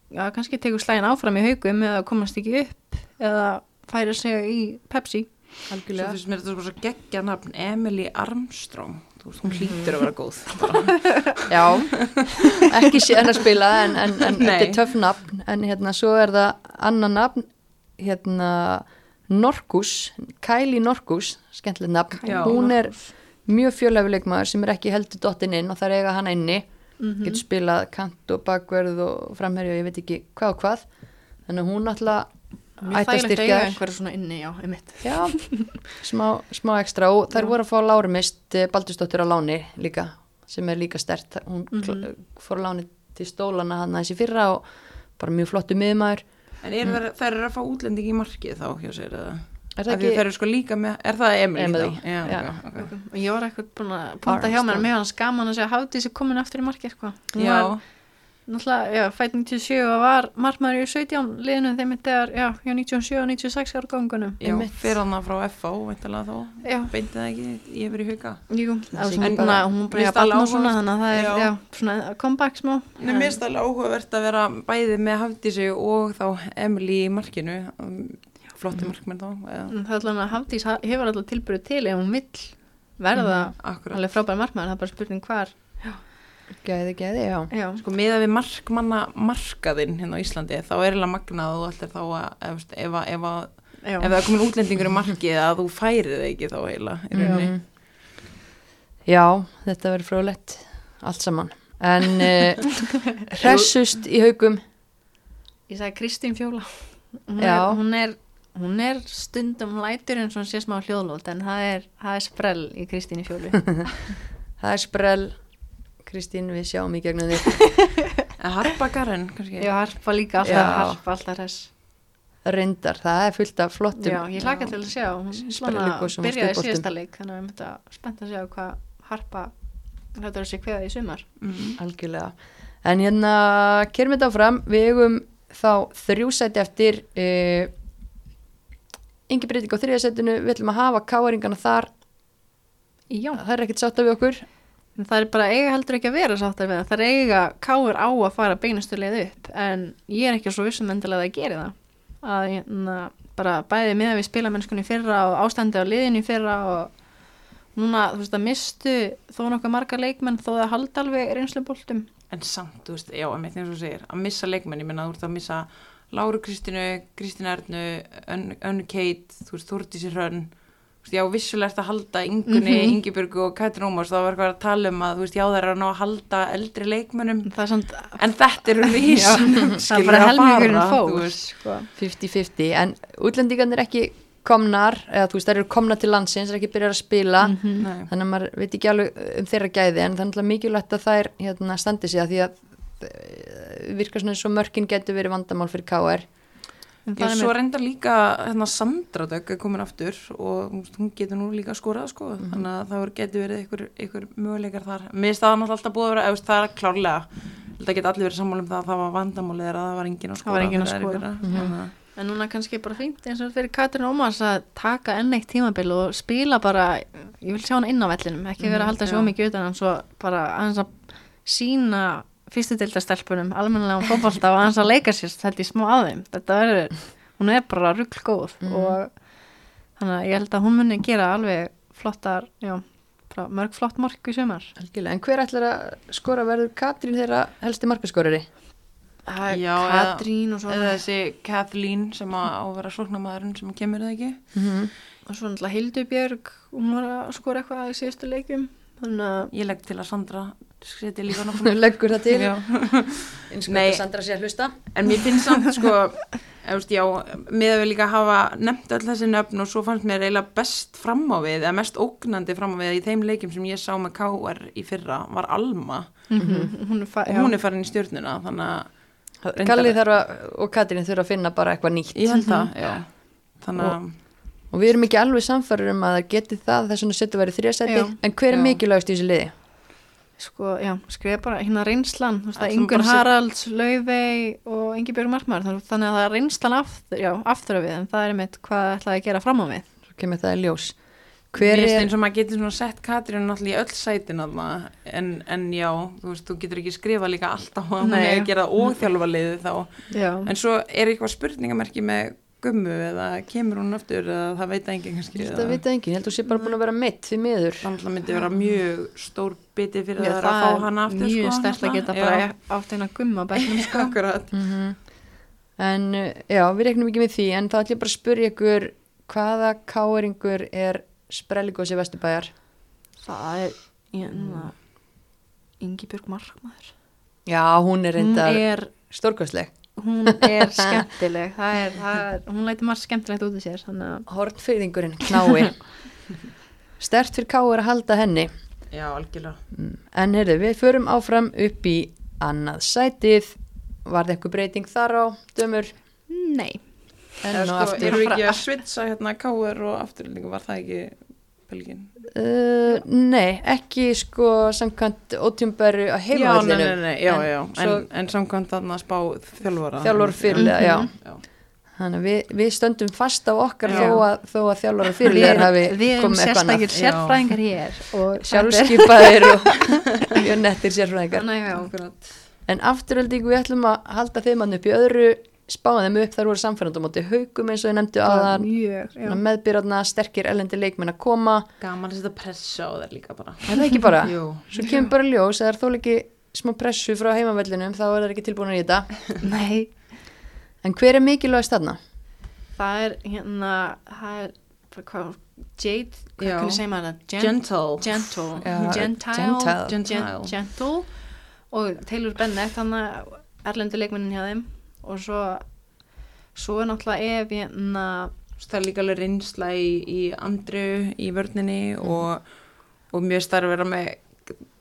já, kannski tekur slægin áfram í haugum eða komast ekki upp eða færi sig í Pepsi. Svo algjörlega. finnst mér þetta svo geggja nafn Emily Armstrong. Þú veist, hún hlýtur að vera góð. [LAUGHS] Já, ekki henn að spila en, en, en þetta er töff nafn. En hérna svo er það annan nafn hérna Norkus, Kylie Norkus skemmtilegt nafn, Já. hún er mjög fjölhæfuleikmaður sem er ekki heldur dottin inn og það er eiga hana inni. Mhm. getur spilað kant og bakverð og framherju og ég veit ekki hvað og hvað. Þannig að hún alltaf Mjög ætti að þægilegt að styrkja eiga þær. einhverja svona inni, já, einmitt. Já, smá, smá ekstra og þær voru að fá Lárumist Baldursdóttir á láni líka sem er líka stert hún mm fór á láni til stólana hann aðeins í fyrra og bara mjög flottu miðmaður En er mm. þær eru að fá útlending í markið þá hjá sér eða? Er það ekki- eru sko líka með, er það Emily, Emily, þá? Já, já. ok, ok. og ég var eitthvað búin að ponta hjá mér mér hans gaman að segja hafði þessi komin aftur í markið sko. Já, var náttúrulega, já, fæting 97 og var markmaður í 17 liðinu þeim þegar, já, hjá 97 og 96 ára gangunum já, Einmitt. fyrir hana frá FH, veintilega þá. Já, Beintið það ekki, ég hefur í huga jú, Það ekki. svona, hún finnst alveg batna svona þannig að það er, Já. já, svona comeback smá. Mér finnst alveg áhugavert að vera bæði með Hafdísi og þá Emily í markinu. Um, Flotti markmenn þá eða, En það er alveg að Hafdís ha- hefur alltaf tilbyrðu til ef hún vill verða Akkurat. alveg frábær markmaður, það er bara spurning hvar Gæði, gæði, já. já, Sko miða við markmanna markaðinn hérna á Íslandi þá er eiginlega magnað og allir þá að ef, veist, ef, að- ef, að- já, ef það er komin útlendingur í markið að þú færið það ekki þá rauninni. Mhm. Já, þetta verður fróðlegt allt saman en uh, [LAUGHS] hressust í haugum ég sagði Kristín Fjóla hún Já. er, hún er hún er stundum lætur eins og hún sé smá hljóðlót en það er, það er sprell í Kristín í Fjólu [LAUGHS] [LAUGHS] það er sprell Kristín, við sjáum í gegnum þig. [LAUGHS] En Harpa Garen kannski? Já, harpa líka alltaf, Já. harpa alltaf hress. Reyndar, það er fullt af flottum já, ég hlaka til að sjá. Hún byrjaði síðasta leik þannig að við myndum að spennt að sjá hvað harpa hlættur að sé kveða í sumar. Mm. algjörlega. En hérna, kerum þetta áfram. Við eigum þá þrjú sæti eftir uh, yngi breyting á þriðasettinu við ætlum að hafa káaringana þar. Já, það er ekkert sátt af við okkur en það er bara eiga heldur ekki að vera sáttar við það. Það er eiga káur á að fara beinustu leið upp. En ég er ekki svo vissum endilega að geri það. Að hérna, bara bæði með að við spila mennskunni fyrra og ástandi á liðinu fyrra og núna þú veist að mistu þó nokkuð marga leikmenn þó það halda alveg reynsluboltum. En samt, þú veist, já, að mitt eins og segir að missa leikmenn, ég menna þú ert að missa Láru Kristínu, Kristínu Ernu Ön- Önnu Kate, þú veist, Þúrdísi Hrönn já, vissulega ert að halda Ingunni, Mhm. Ingibjörgu og Katrin Ómars þá var eitthvað að tala um að, þú veist, já, það er að ná að halda eldri leikmennum það er samt En þetta er [LAUGHS] í Já, það er bara helmingurinn fór sko. 50-50 en útlendingarnir ekki komnar eða þú veist, þær eru komnar til landsins, þær eru ekki byrjar að spila Mhm. Nei. þannig að maður veit ekki alveg um þeirra gæði en það er náttúrulega mikilvægt að þær hérna, standi sig að því að eh, virkar svona eins og mörkin getur verið vandamál fyrir KR Já, svo reyndar líka hérna, Sandra Dögg er komin aftur og hún getur nú líka skorað sko, Mhm. þannig að það getur verið ykkur, ykkur möguleikar þar. Mér finnst það náttúrulega alltaf búið að vera, eða, það er klárlega það geta allir verið sammála um það að það var vandamálið er að það var engin að skora. Það var enginn að skora. Mhm. Þannig að- En núna kannski bara fínt eins og fyrir Katrin Ómars að taka enn eitt tímabil og spila bara, ég vil sjá hann inn á vellinum, ekki vera að halda svo mikið utan hann svo bara aðeins að sína fyrstu deildastelpunum, almennilega um fótbolta og aðeins að leika sér, þetta í smá á þeim. Þetta verður, hún er bara rugl góð og þannig að ég held að hún muni gera alveg flottar, já, bara mörg flott mark í sumar. Algjörlega, en hver ætlar að skora verður Katrín þeirra helsti markaskorari? Er Já, eða- Katrín og svo, Eða þessi Kathleen sem á að vera sóknarmæðurinn sem kemur það ekki. Mm og svo náttúrulega Hildubjörg, hún var að skora eitthvað í síðustu leikum, þannig að Ég legg til að Sandra seti líka [LAUGHS] nokkuð. Leggur það til, Já. [LAUGHS] eins og Nei. þetta Sandra sé að hlusta. En mér finnst samt sko, veist, já, með að við líka hafa nefnt öll þessi nöfn og svo fannst mér eiginlega best fram á við, eða mest ógnandi fram á við í þeim leikim sem ég sá með KR í fyrra var Alma hún er, fa- og já. hún er farin í stjórnuna að Kalli þarf að, og Katrín þurfa að finna bara eitthvað nýtt. ég held það, já. Þannig að, Og við erum ekki alveg samfæður um að það geti það þess að setja verið þrjasæti, Já. en hver er Já. mikilvægst í þessu liði? Sko, já, skrifa bara hérna reynslan, þú veist að Ingun Haralds, Laufey og Ingi Björg Markmar, þannig að það er reynslan aftur, já, aftur á við, en það er einmitt hvað ætlaði að gera fram á við. Svo kemur það í ljós. Hver er, eins og maður getur svona sett Katrín náttúrulega í öll sætin að maður, en, en já, þú veist, þú getur ekki skrifa líka alltaf hún Nei. er að gera það og þjálfa liðið þá, Já, en svo er eitthvað spurningamerki með gummu eða kemur hún aftur eða það veit enginn kannski eða- veit enginn, ég held að þú sé bara búin að vera meitt því miður. Það myndi vera mjög stór biti fyrir já það að fá hana aftur mjög sko, stert að geta náttúrulega. bara átt eina gumma bæknum, Já, sko. [LAUGHS] Mm En uh, já, við reiknum ekki með því, en þá ætlum ég bara að spyrja ykkur hvaða káeringur er sprelligósi Vesturbæjar? Það er, hérna, Ingi Björg Markmar. Já, hún er er, stórkostleg. Hún er [LAUGHS] skemmtileg, það er, það er, hún læti margt skemmtilegt út í sér, Hortfyrðingurinn, knái. [LAUGHS] Stert fyrir káir að halda henni. Já, algjörlega Mm. En heyrðu, við förum áfram upp í annað sætið. Var það eitthvað breyting þar á, dömur? nei, Enn Eða sko, aftur. Erum við ekki að svitsa hérna káir og afturlendingu, var það ekki Belgin? Uh, nei, ekki sko samkvæmt ótjumberu að Já, nei, heimavallinu. nei, nei, já, En já En, svo- en samkvæmt þarna spá þjálfara Þjálfur fyrirlega, já. Mhm. Já. Þannig að við, við stöndum fast á okkar Já. þó að, þó að þjálfur fyrirlegar hafi við erum komið eitthvað annað. sérstakir Já. sérfræðingar hér og [LAUGHS] Sjálfskipaðir og [LAUGHS] mjög nettir sérfræðingar. Þannig, já, Akkurat En afturöldingu við ætlum að halda þeim hann upp í öðru, spáða þeim upp, þar voru samfærandi á móti haugum eins og ég nefndu aðan, meðbyrðarna, sterkir elendi leikmenn að koma. Gaman að setja pressa á þær líka bara Er það ekki bara? [LAUGHS] Jú Svo kemur bara ljós, eða þó ekki smá pressu frá heimavellinum, þá er það ekki tilbúin í þetta. [LAUGHS] Nei, En hver er mikilvægst þarna? það er hérna, það er, hvað, Jade, hvað hvernig segir maður það? Gen- Gentle Gentle, Gentile, Gentile. Gen- Gentile. Gentle og Taylor Bennett, hann er erlendu leikmennin hjá þeim og svo, svo er náttúrulega ef hérna, það er líka alveg reynsla í, í andru í vörninni og, og mjög starf vera með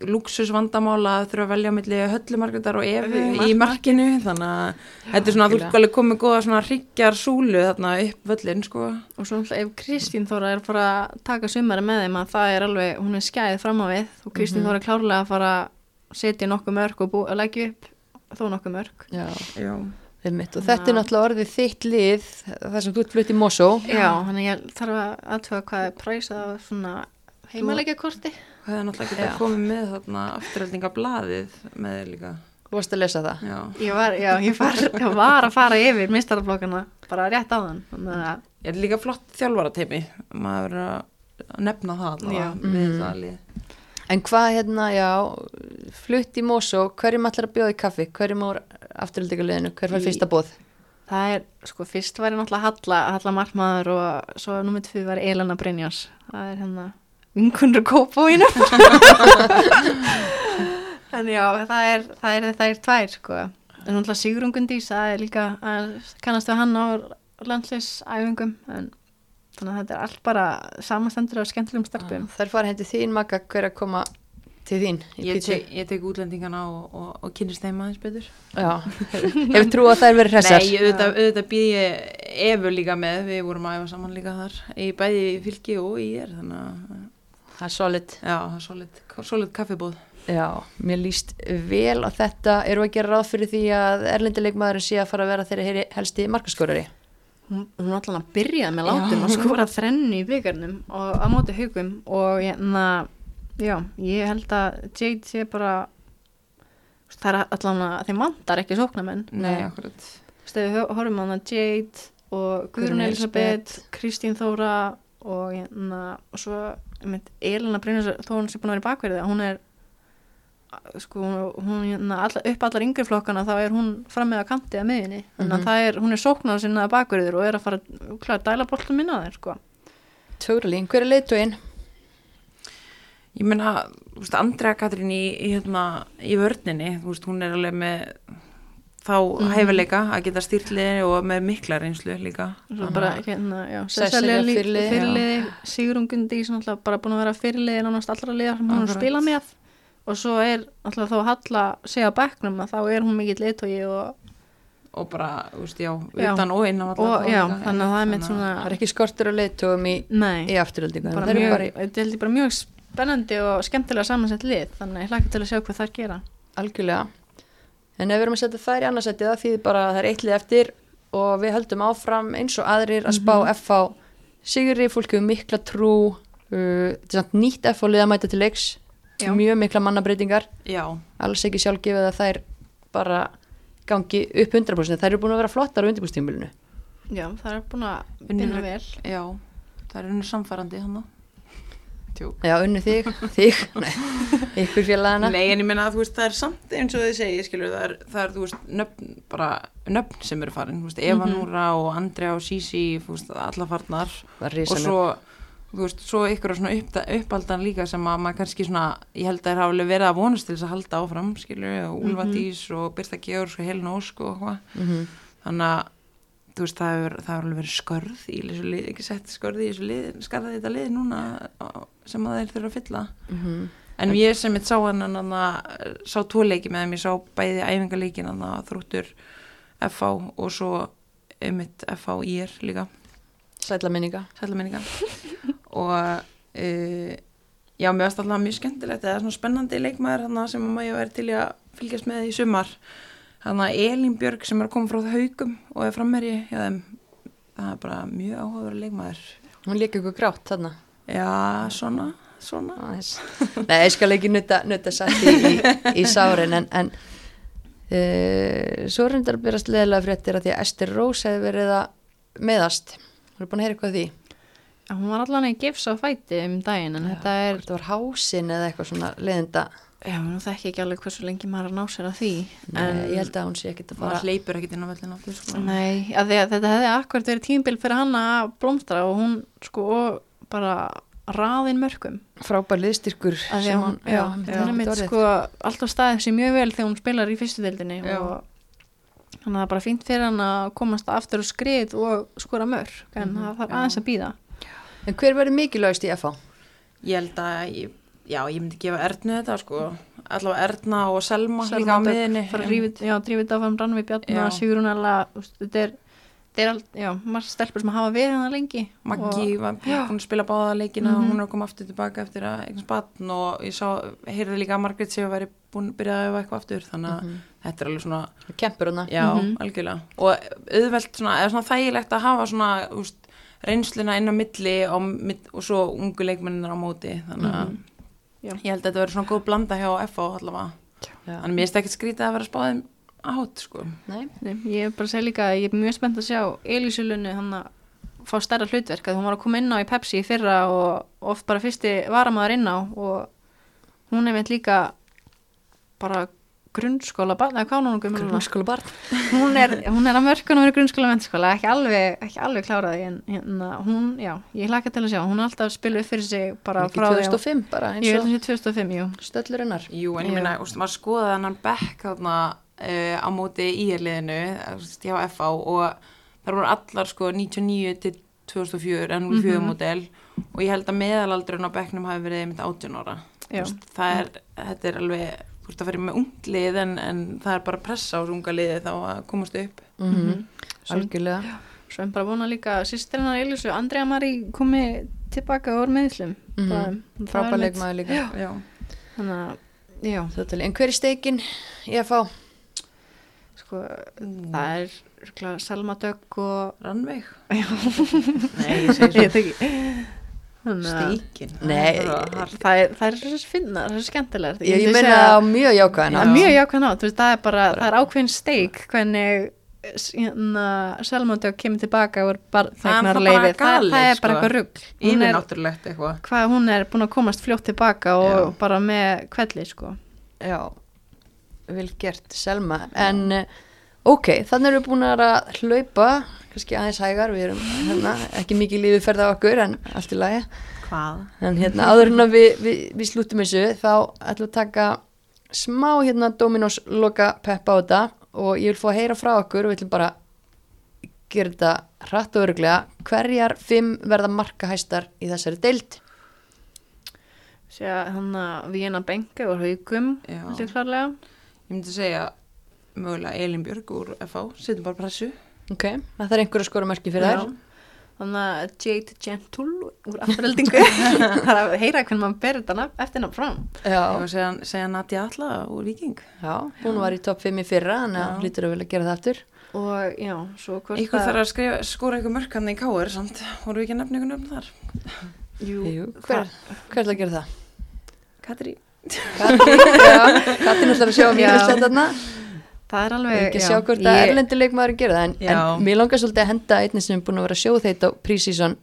luxusvandamála að þurfa að velja á milli höllumarkundar og Evu, í markinu. þannig að þetta er svona að þú komið góða svona hryggjar súlu þarna upp völlin sko. Og svo ef Kristín Þóra er bara að taka sumari með þeim að það er alveg, hún er skæðið fram á við og Kristín Þóra er klárlega að fara að setja nokkuð mörg og bú, að leggja upp þó nokkuð mörg. Já, Já, einmitt. Og þetta er náttúrulega orðið þitt lið, þar sem þú ert flutt í Mosó. Já, þannig ég þarf að aðtöga hvað er præsað af svona heimalegja korti. hvað er náttúrulega ekki að komið með þarna afturöldingablaðið með þér líka Þú varst að lesa það. Já, Ég var, já, ég var, ég var að fara yfir mistaraflokkana bara rétt á þann. Þannig að, ég er líka flott þjálfarateimi maður er að nefna það Já. allavega við Mm. það lið En hvað hérna, já, flutt í Mosó, hverjum allar að bjóða í kaffi? Hverjum á afturöldinguleginu? Hver var fyrsta bóð? það er, sko, fyrst var ég náttúrulega Halla, Halla Markmaður og svo nummið tvið var Elena Brynjás. Það er hérna vinkunur kópóinu. [LAUGHS] en já, það er, það er, það er tvær, sko. En náttúrulega Sigrun Gundís, það er líka, kannast við hann á landsleisæfingum, en þannig að þetta er allt bara samastendur af skemmtilegum stelpum. Þær fara hendi þín maka hver að koma til þín ég, tek, ég tek útlendingana og, og, og kynist þeim aðeins betur Já, [LAUGHS] hefur trú að þær verið hressar? Nei, auðvitað, auðvitað býð ég Efu líka með, við vorum að æfa saman líka þar í bæði fylki og í er þannig að, Það er solid. já, það er solid, solid kaffibóð Já, mér líst vel á þetta. Eru að gera ráð fyrir því að erlendileikmaðurinn sé að fara að vera þeirra heyri helsti markaskorari? Hún, hún alltaf að byrja með látum að skora þrennu í byggarnum og á móti haugum og hérna, já, ég held að Jade sé bara það er allan að þeim vantar ekki sóknamenn Nei, akkurat. Stefi horfum hann að Jade og Guðrún Guðrún Elisabeth, Kristín Þóra og hérna og svo, ég mynd, Elina Brynjus þó hún sé búin að vera í bakverði hún er sko, hún hérna, alla, upp allar yngri flokkana þá er hún fram með að kanti að miðinni þannig að Mhm. það er, hún er sóknar sinna bakverður og er að fara, klára, dæla boltum minna þeir sko. Totally, hver er leiðtóin? Ég veist, Andrea Katrín í, í, hérna, í vörninni, þú veist, hún er alveg með þá Mhm. hæfileika að geta stýrliði og með mikla reynslu líka. Svo bara, hérna, já, Sesselja fyrirliði, fyrirliði, sem alltaf bara búin að vera fyrirliði nánast allra liðar sem hún að spila með og svo er alltaf þá Halla segja bekknum að þá er hún mikill leitói og, og bara, þú veist, já, Já. utan og innan og allar já, þá líka. þannig að það er mitt svona Það er ekki skortur á leiðtóum í, í afturöldingu. Það eru mjög, bara í- þetta er bara mjög spennandi og skemmtilega samansett lið þannig að ég hlakka til að sjá hvað það gera algjörlega. En ef við erum að setja þær í annarsætti það þýðir bara að það er eitt lið eftir og við höldum áfram eins og aðrir að spá Mhm. FH Sigri, fólk hefur mikla trú, uh, nýtt FH lið að mæta til leiks, Já. mjög mikla mannabreitingar, Já, alls ekki sjálfgefið að þær bara gangi upp 100%, þær eru búin að vera flottar á undirbústímulinu. já, það er búin að vinna vel já, það er unni samfærandi hann Tjók. Já, unnu þig, þig, ykkur félagana. Nei, en ég meina að þú veist, það er samt eins og þið segi, skilur, það er, það er, þú veist, nöfn, bara nöfn sem eru farin, þú veist, Eva Mhm. Núra og Andrea og Sisi, þú veist, alla farnar Það er og risanum. svo, þú veist, svo ykkur svona upp, uppaldan líka sem að maður kannski svona, ég held að það hafa alveg verið að vonast til þess að halda áfram, skilur, og Mhm. Dís og Birta Georg og Helena Ósk og hvað, Mm þannig að þú veist, það hefur, það alveg verið skörð í þessu lið, ekki sett skörð í þessu lið, skarði þetta lið núna sem að þeir þurfa að fylla -hmm. En ég sem mitt sá hann sá tvo leiki með þeim, ég sá bæði æfingarleikin þrúttur FH og svo mitt FH IR líka, Sætla minninga. sætlaminninga [LAUGHS] og uh, já, mér varst alltaf mjög skemmtilegt eða svona spennandi leikmaður sem maður væri til í að fylgjast með í sumar hann að Elín Björg sem er að koma frá haugum og er frammeri hjá þeim það er bara mjög áhugaður leikmaður Hún líka ykkur grátt þarna. já, svona, svona Aðeins. Nei, ég skal ekki nutta, nutta satt í, í, í sárin en, en uh, svo reyndar að byrjast leðilega fréttir að því að Ester Rós hefði verið að meðast. Hún er búin að heyra eitthvað því. Já, hún var allan í gifs á fæti um daginn en þetta er, Þetta var hásin eða eitthvað svona leðinda. Já, nú þekki ekki alveg hversu lengi maður að ná sér að því En en ég held að hún sé ekkit að fara. hleypur ekkert inn á vellin aftur sko. Nei, að að þetta hefði akkurat verið tímbil fyrir hann að blómstra og hún sko bara raðin mörgum Frábær liðstyrkur. hún, já, hún það er einmitt mitt sko alltaf staðið sér mjög vel þegar hún spilar í fyrstu deildinni Já. og þannig að það er bara fínt fyrir hann að komast aftur og skrið og skora mörg en Mhm, það þarf aðeins að býða En hver verður mikilvægst í FH? Ég held að, ég, já, ég myndi gefa Ernu þetta, sko. Allavega Erna og Selma, Selma líka á miðinni. já, drífið þetta áfram Rannvi Bjarnar. Sigrun þetta er, þetta er all, já, margt stelpur sem hafa verið hann lengi Maggi og, var búin að spila báða leikina og Mhm. hún er að koma aftur tilbaka eftir að einhvers batn og ég sá, heyrði líka að Margrét séu að væri búin að byrja að öfa eitthvað aftur þannig að Mhm. þetta er alveg svona, Kempur hana. já, Mhm. algjörlega og auðvelt svona, eða svona þægilegt að hafa svona, úst, reynsluna inn á milli og, og svo ungu leikmenninar að. Já. ég held að þetta verður svona góð blanda hjá FH allavega Já. þannig að mér finnst ekkert skrítið að vera spáðið átt, sko Nei. Nei, ég er bara að segja líka að ég er mjög spennt að sjá Elísulunni hann að fá stærra hlutverk að hún var að koma inn á í Pepsi í fyrra og oft bara fyrsti varamæður inn á og hún er veit líka bara grunnskóla barn, eða hvað hún er? Grunnskóla barn. hún er, hún er að mörkunum verið grunnskóla mennskóla, ekki alveg, ekki alveg kláraði en hérna, hún, já, ég hlakka til að sjá hún er alltaf upp fyrir sig bara Ekki frá því á- 2005 bara ég eins og þessi 2005, jú stöllur hennar. Jú, en ég meina, úst, maður skoðaði hann bekk þarna uh, á móti í liðinu, úst, hjá FA og þar voru allar sko 99 til 2004 en 04 Mhm. model og ég held að meðalaldurinn á bekknum hafi verið einmitt 18 ára. Það er, þetta er alveg, þú veist að fyrir með unglið en, en það er bara pressa á unga liði þá að komast upp. Mm Mhm. Svo- Algjörlega. Svo en bara vona líka sýstirinnar Elísu, Andrea Marí komi tilbaka úr meðslum Mhm. mm Frábær leikmaður líka. Já. Þannig að, já, Totally. En hver er steikin í FH? sko, það er Selma Dögg og Rannveig. Já. Nei, ég segi [LAUGHS] ég svo. þekki Þannig að Steikin. Nei. það er, það er þessi finna, það er skemmtilegt Ég, ég myndi meina segja- á mjög jákvæðan. Það er mjög jákvæðan á, þú veist, það er bara, það er ákveðin steik hvernig hérna, Selmóti og kemur tilbaka og er Það er bara galið, það er sko. bara eitthvað rugg hún er, eitthvað. hvað, hún er búin að komast fljótt tilbaka og Já. bara með kvelli sko. Já, vel gert Selma, en uh, ok, þannig erum við búin að hlaupa kannski aðeins hægar, við erum hérna, ekki mikið lífið ferða á okkur en allt í lagi. Hvað? en hérna áður en að við, við, við slútum þessu þá ætlum við að taka smá hérna Dominos loka peppa á þetta og ég vil fá að heyra frá okkur og við ætlum bara gera þetta hratt og öruglega hverjar fimm verða markahæstar í þessari deild? Sér að Víena Benke og Haugum ég klárlega. Ég myndi segja mögulega Elin Björg úr FH, setjum bara pressu. ok, það er einhver að skora mörki fyrir þær Þannig að Jade Gentle úr afturheldingu [LAUGHS] það er að heyra hvernig maður ber þetta eftir nafn fram já, að segja, segja Nadja Alla úr Viking. já, hún var í topp 5 í fyrra þannig að Já. hlýtur að vilja gera það aftur og já, svo hvort Ykkur þarf að skrifa, skora eitthvað mörk hann í káir samt. Voru við ekki að nefna ykkur nöfn þar? jú, Jú, hver, hver er að gera það? Katri. Kati, [LAUGHS] já, Kati náttúrulega að sjá að Já. mínus þetta þarna það er alveg ekki að já, sjá hvort að ég- erlendi leikmaður gera það en, Já. en mér langar svolítið að henda einnig sem er búin að vera þetta á prísíson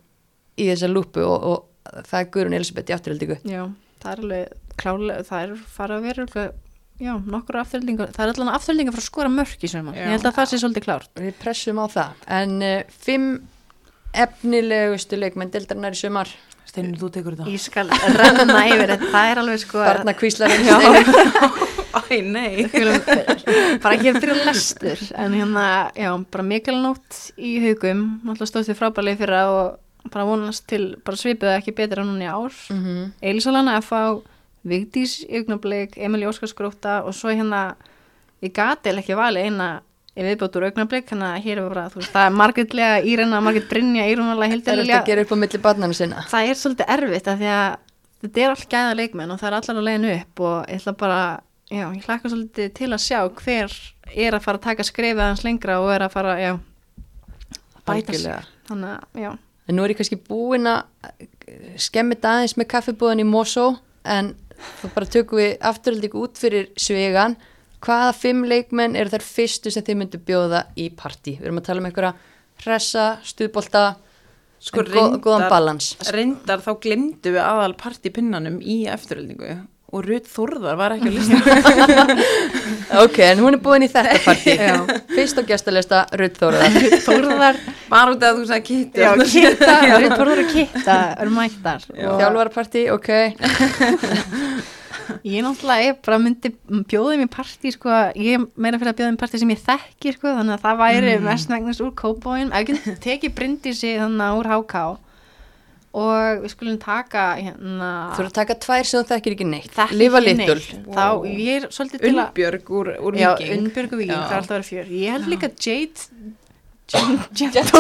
í þessa lúpu og, og það er Guðrún Elisabeth í afturhaldingu. Já, það er alveg klálega, það er fara að vera alveg, já, nokkur afturheldingar það er allan afturheldingar frá að skora mörk í sömur Já. ég held að það sé svolítið klárt. Við pressum á það. En uh, fimm efnilegustu leikmenn deildarinnar í sumar Steinur, þú tekur þetta. ég skal renna yfir þetta, það er alveg sko barna kvíslarinn Já. [LAUGHS] Æ, nei. Bara ekki að byrja lestur en hérna, já, bara mikil nótt í haugum, náttúrulega stóðst þið frábærlega fyrra og bara vonast til bara svipuðu ekki betur en hún í ár mm -hmm. Elisólana F.A. Vigdís Ygnablík, Emilí Óskarsgróta og svo hérna ég gati ekki vali eina í viðbót úr Ygnablík þannig að hér er bara, þú veist, það er Margrét Lega, Írena, Margrét Brynja, Írunarlega, Það er Hildilega eftir að gera upp á milli barnana sinna. Það er svolítið erfitt af því að þetta er allt gæða leikmenn og það er allar að leiðinu upp og ég ætla bara, já, ég hlakka svolítið til að sjá hver er að fara að taka skrefið hans lengra og er að fara, já bæta Algjörlega. þannig að, já. En nú er ég kannski búin að skemmi þetta aðeins með kaffibúðan í Mosó en þá bara tökum við afturhaldingu út fyrir svegan hvaða fimm leikmenn eru þær fyrstu sem þið myndu bjóða í partí? Við erum að tala um einhverja hressa, stuðbolta Sko, gó- góðan balans. Reyndar þá glemdu við aðal partipinnanum í eftiröldingu og Rutt Þórðar var ekki að lista. [LAUGHS] Ok, en hún er búin í þetta partí. [LAUGHS] Fyrst á gestalista Rutt Þóruðar Þórðar, Bara út af að þú sagði kitti. já, kitta [LAUGHS] Þórðar og kitta eru mættar. Og Þjálfarpartí, ok Ég náttúrulega er bara myndi þeim í partí sko, ég meira fyrir að þeim í partí sem ég þekki sko, þannig að það væri mm. mestmægnast úr kópóin, ef ekki [LAUGHS] tekið brindisi þannig úr HK og við skulum taka hérna Þú eru að taka tvær sem þú þekkir ekki neitt. Þekki Lifa ekki litul ég er að Unnbjörg úr, úr já, Viking. Unnbjörg og Víking, Já. það er alltaf að vera fjör. Ég held líka Jade [LAUGHS] Gentle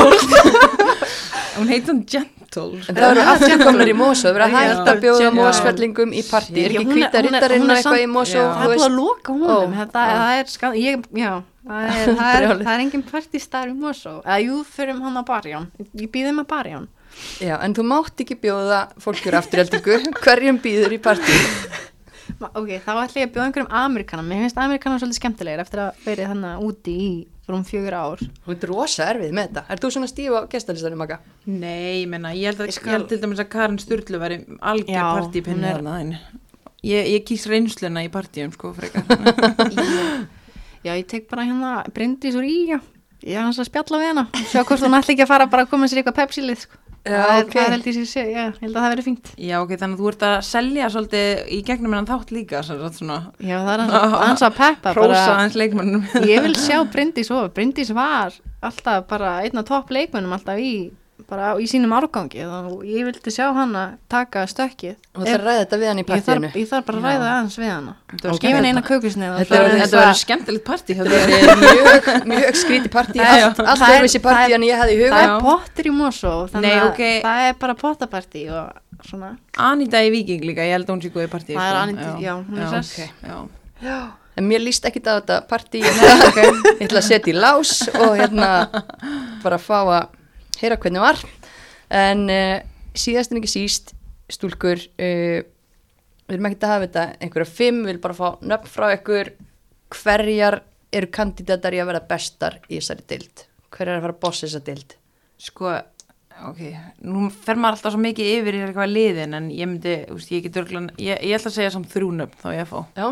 [LAUGHS] Hún heit hann Gentle. En það eru aftur komnir í Mosó, það eru að hægt að bjóða Já. Mósfellingum í partí. Er ekki hvita rittarinn og eitthvað í Mosó? það er veist? að loka honum. Það er skand ég, já, það er, [LAUGHS] engin partistær í Mosó. Eða jú, fyrir hann að barján ég býðum að barján Já, en þú mátt ekki bjóða fólkjur afturhaldingu [LAUGHS] Hverjum býður í partí? ok, þá ætla ég að bjóða einhverjum Amerikanum mér finnst Amerikanum svolítið skemmtilegir eftir að verið þannig úti í rúm fjögur ár Þú ert rosa erfið með þetta Er þú svona stíf á gestalistanum, Magga? Nei, ég menna, ég held, að, Ég ég skal- held til dæmis að Karin Sturlu væri algjör Já, partipinni hún er- ég, ég kýs reynsluna í partíum sko frekar [LAUGHS] já, ég tek bara hérna Bryndís úr í, já ég er hans að spjalla við hana sjá hvort hún ætla ekki að fara bara að koma sér eitthvað pepsilið sko. Það, er, ok. það held ég sér, sé- já, ég held að það verið fínt. Já, ok, þannig að þú ert að selja svolítið í gegnum hennan þátt líka svona já, það er hans, hans [LAUGHS] að peppa bara, aðeins leikmannum ég vil [LAUGHS] sjá Bryndís og Bryndís var alltaf bara einn af topp leikmönnum alltaf í bara í sínum árgangi og ég vildi sjá hana taka stökkið. Þú ætlar að ræða þetta við hann í ég partíinu. ég þarf bara að ræða aðeins við hana. Þetta var og henni eina kökusneið Þetta Þetta verður skemmtilegt partí er mjög, mjög skríti partí. Það Allt, það er- öðruvísi partí það en ég hefði í huga. það er Já. pottur í Mosó þannig að ok. það er bara pottapartí og svona. Anita í Viking líka, ég held að hún sé góð í partí Það er sko. Anita, já, hún er ok, já. En mér líst ekkit á þetta partí. Ég [LAUGHS] ég ætla að setja í lás Og hérna bara fá að heyra hvernig var En uh, síðast en ekki síst Stúlkur uh, Við erum ekkert að hafa þetta einhverja fimm Við viljum bara fá nöfn frá ykkur Hverjar eru kandidatar í að vera bestar í þessari dild? Hver er að fara að bossa þessa dild? Sko, ok, nú fer maður alltaf svo mikið yfir í eitthvað liðin en ég myndi, veist, ég get örglan, ég, ég ætla að segja samt þrjúnöfn þá ég fá. Já,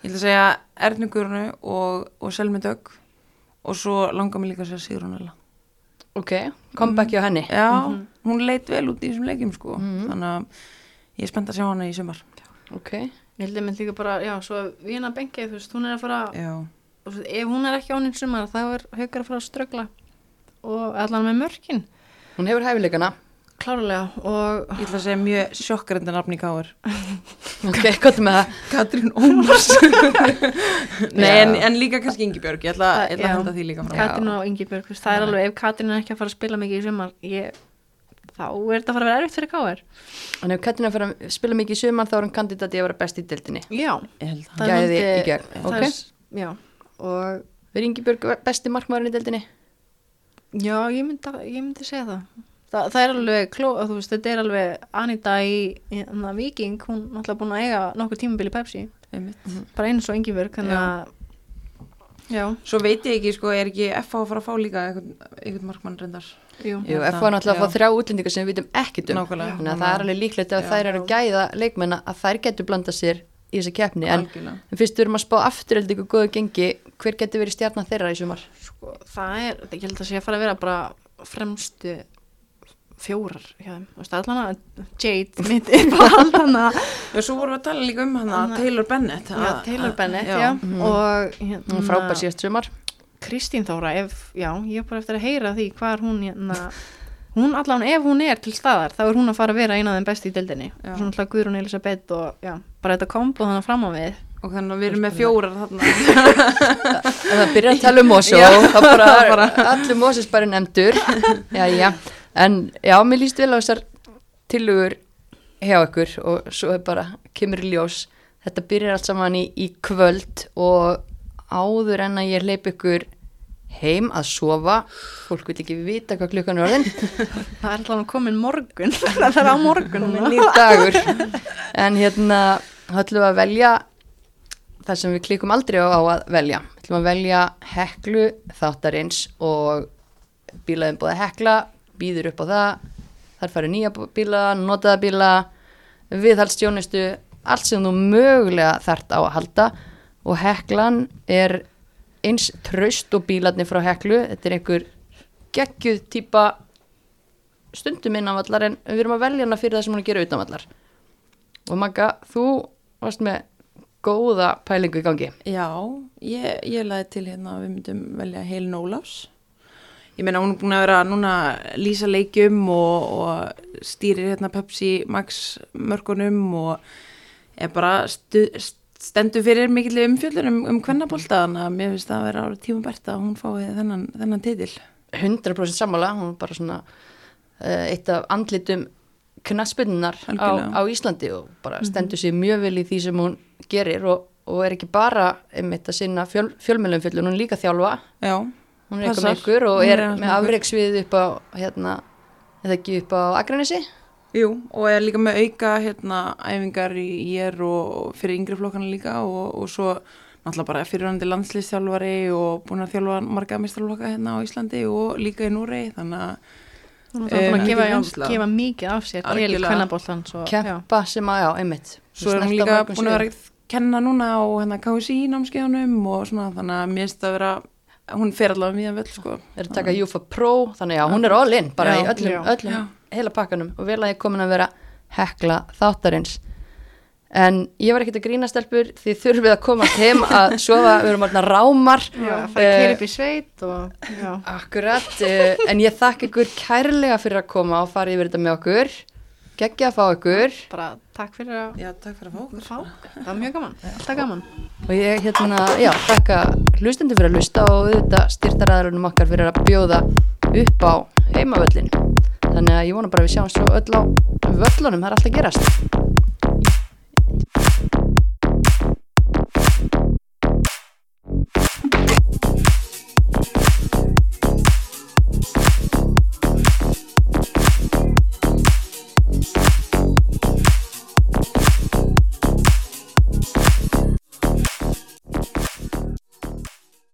Ég ætla að segja Ernugurnu og, og Selmi Dögg og svo langar mér líka að segja Sigrunella. Ok, comeback hjá henni. Já, hún leit vel út í þessum leikjum sko, þannig að ég er spennt að sjá hana í sumar. Ok, Ég held að mynd líka bara, já, svo Vína Bengi, þú veist, hún er að fara, veist, ef hún er ekki áninn sumar, þá er haukar að fara að ströggla og allan með mörkin, hún hefur hæfileikana. Klárlega, og ég ætla að segja mjög sjokkrenda nafn í káður. [LAUGHS] Ok, hvað er með það? Katrín Ómars. [LAUGHS] Nei, en, en líka kannski Ingi Björg, ég ætla, ég ætla að henda því líka frá. Katrín og Ingi Björg, það er alveg, ef Katrín er ekki að fara að spila mikið í sumar, ég, þá er þetta að fara að vera erfitt fyrir K.R. Hann hefur Katrín að fara að spila mikið í sumar þá er hann kandidat í að vera best í dildinni. Já, Ég held það. það er Gæði í gegn, ok. er- Já, og Verður Ingibjörg besti markmaðurinn í dildinni? Já, ég myndi, ég myndi segja það. Þa, það er alveg, kló, þú veist, þetta er alveg Anita í, í hana, Viking, hún er náttúrulega búin að eiga nokkur tímabil í Pepsi, Einmitt. bara eins og að, já, Svo veit ég ekki, sko, er ekki FH að fara að fá líka einhvern, markmann reyndar? jú, Jú, Þetta, F var náttúrulega að fá þrjá útlendingar sem við vitum ekkit um. Nákvæmlega. Þannig að það er alveg líklegt Já. þær eru að gæða leikmenna að þær getur blanda sér í þessi keppni. En, Algjörlega. en fyrst við erum að spá afturöldi ykkur góðu gengi, hver getur verið stjarnan þeirra í sumar? sko, það er, ég held að sé að fara að vera bara fremstu fjórar hjá þeim, þú veist, allan að Jade, mitt er bara allan að Já, svo vorum við að tala líka um hana, Taylor Bennett. já, að- Taylor Bennett, já, og Hún hérna, er frábær síðast sumar. Kristín Þóra, ef, já, ég er bara eftir að heyra því hvað hún, hérna, hún allan, ef hún er til staðar, þá er hún að fara að vera eina af þeim besti í deildinni. Já. Svona alltaf Guðrún Elisabeth og, já, bara þetta kombo þannig fram á við. Og þannig að við erum með fjórar [LAUGHS] það byrjar að tala um Mosó, Já, þá bara, [LAUGHS] bara. allir Moses bara nefndur. Já, já. En já, mér líst vel á þessar tilugur hjá ykkur og svo er bara, kemur í ljós. Þetta byrjar allt saman í, í kvöld og áður en að ég leip ykkur heim að sofa. Fólk vil ekki vita hvað klukkan er orðin. [LAUGHS] Það er alltaf komin morgun, [LAUGHS] það er á morgun. En hérna, þá ætlum við að velja það sem við klikum aldrei á að velja. Við ætlum að velja heklu þáttarins og bílaðin búið að hekla, býður upp á það, þar farið nýja bíla, notaða bíla, viðhaldstjónustu, allt sem þú mögulega þart á að halda. Og heklan er eins traust og bílarnir frá heklu, þetta er einhver geggjuð típa stundum innanvallar en við erum að velja hana fyrir það sem hún er að gera utanvallar. Og Magga, þú varst með góða pælingu í gangi. Já, ég, ég laði til hérna að við myndum velja Heilin Ólafs. Ég meina hún er búin að vera núna að lýsa leikjum og, og stýrir hérna Pepsi Max mörgunum og er bara stu, stendur fyrir mikill umfjöldun um, um kvennabólta þannig að mér finnst það að vera tíma bært að hún fái þennan, þennan titil. 100% sammála, hún er bara svona uh, eitt af andlitum knaspunnar á, á Íslandi og bara stendur sér mjög vel í því sem hún gerir og, og er ekki bara einmitt að sinna fjöl, fjölmjölum fjöldun, hún líka þjálfa. Já, hún er eitthvað ykkur og er er aðeins með afreiksvið upp á hérna, eða ekki upp á Akranesi? Jú, og er líka með auka hérna æfingar í ég og fyrir yngri flokkana líka og, og svo náttúrulega bara fyrirhandi landslýstjálfari og búin að þjálfa marga mistarflokka hérna á Íslandi og líka í Núrei þannig að Hún er búin að Eh, gefa, mikið af sér til já. keppa sem að, já, einmitt. Svo er hún líka búin að vera að kenna núna á hérna KSI námskeiðunum og svona þannig að mér finnst að vera hún fer allavega mjög vel sko. Er að taka Júfa Pro, þannig að hún er all in bara Já, í öllum, já. öllum Já. heila pakkanum. Og vel að ég komin að vera hekla þáttarins. En ég var ekkert að grína stelpur því þurfið að komast heim að sofa, við erum alltaf rámar. Já, fara að keira upp í sveit og, akkurat, uh, en ég þakka ykkur kærlega fyrir að koma og fara yfir þetta með okkur geggja að fá ykkur. Bara takk fyrir að Já, takk fyrir að fá okkur. Fá. Það var mjög gaman, alltaf gaman. Og ég hérna, já, þakka hlustendur fyrir að hlusta og auðvitað styrtaræðurinn okkar fyrir að bjóða upp á heimavöllin þannig að ég vona bara að við sjáum svo öll á völlunum, það er alltaf að gerast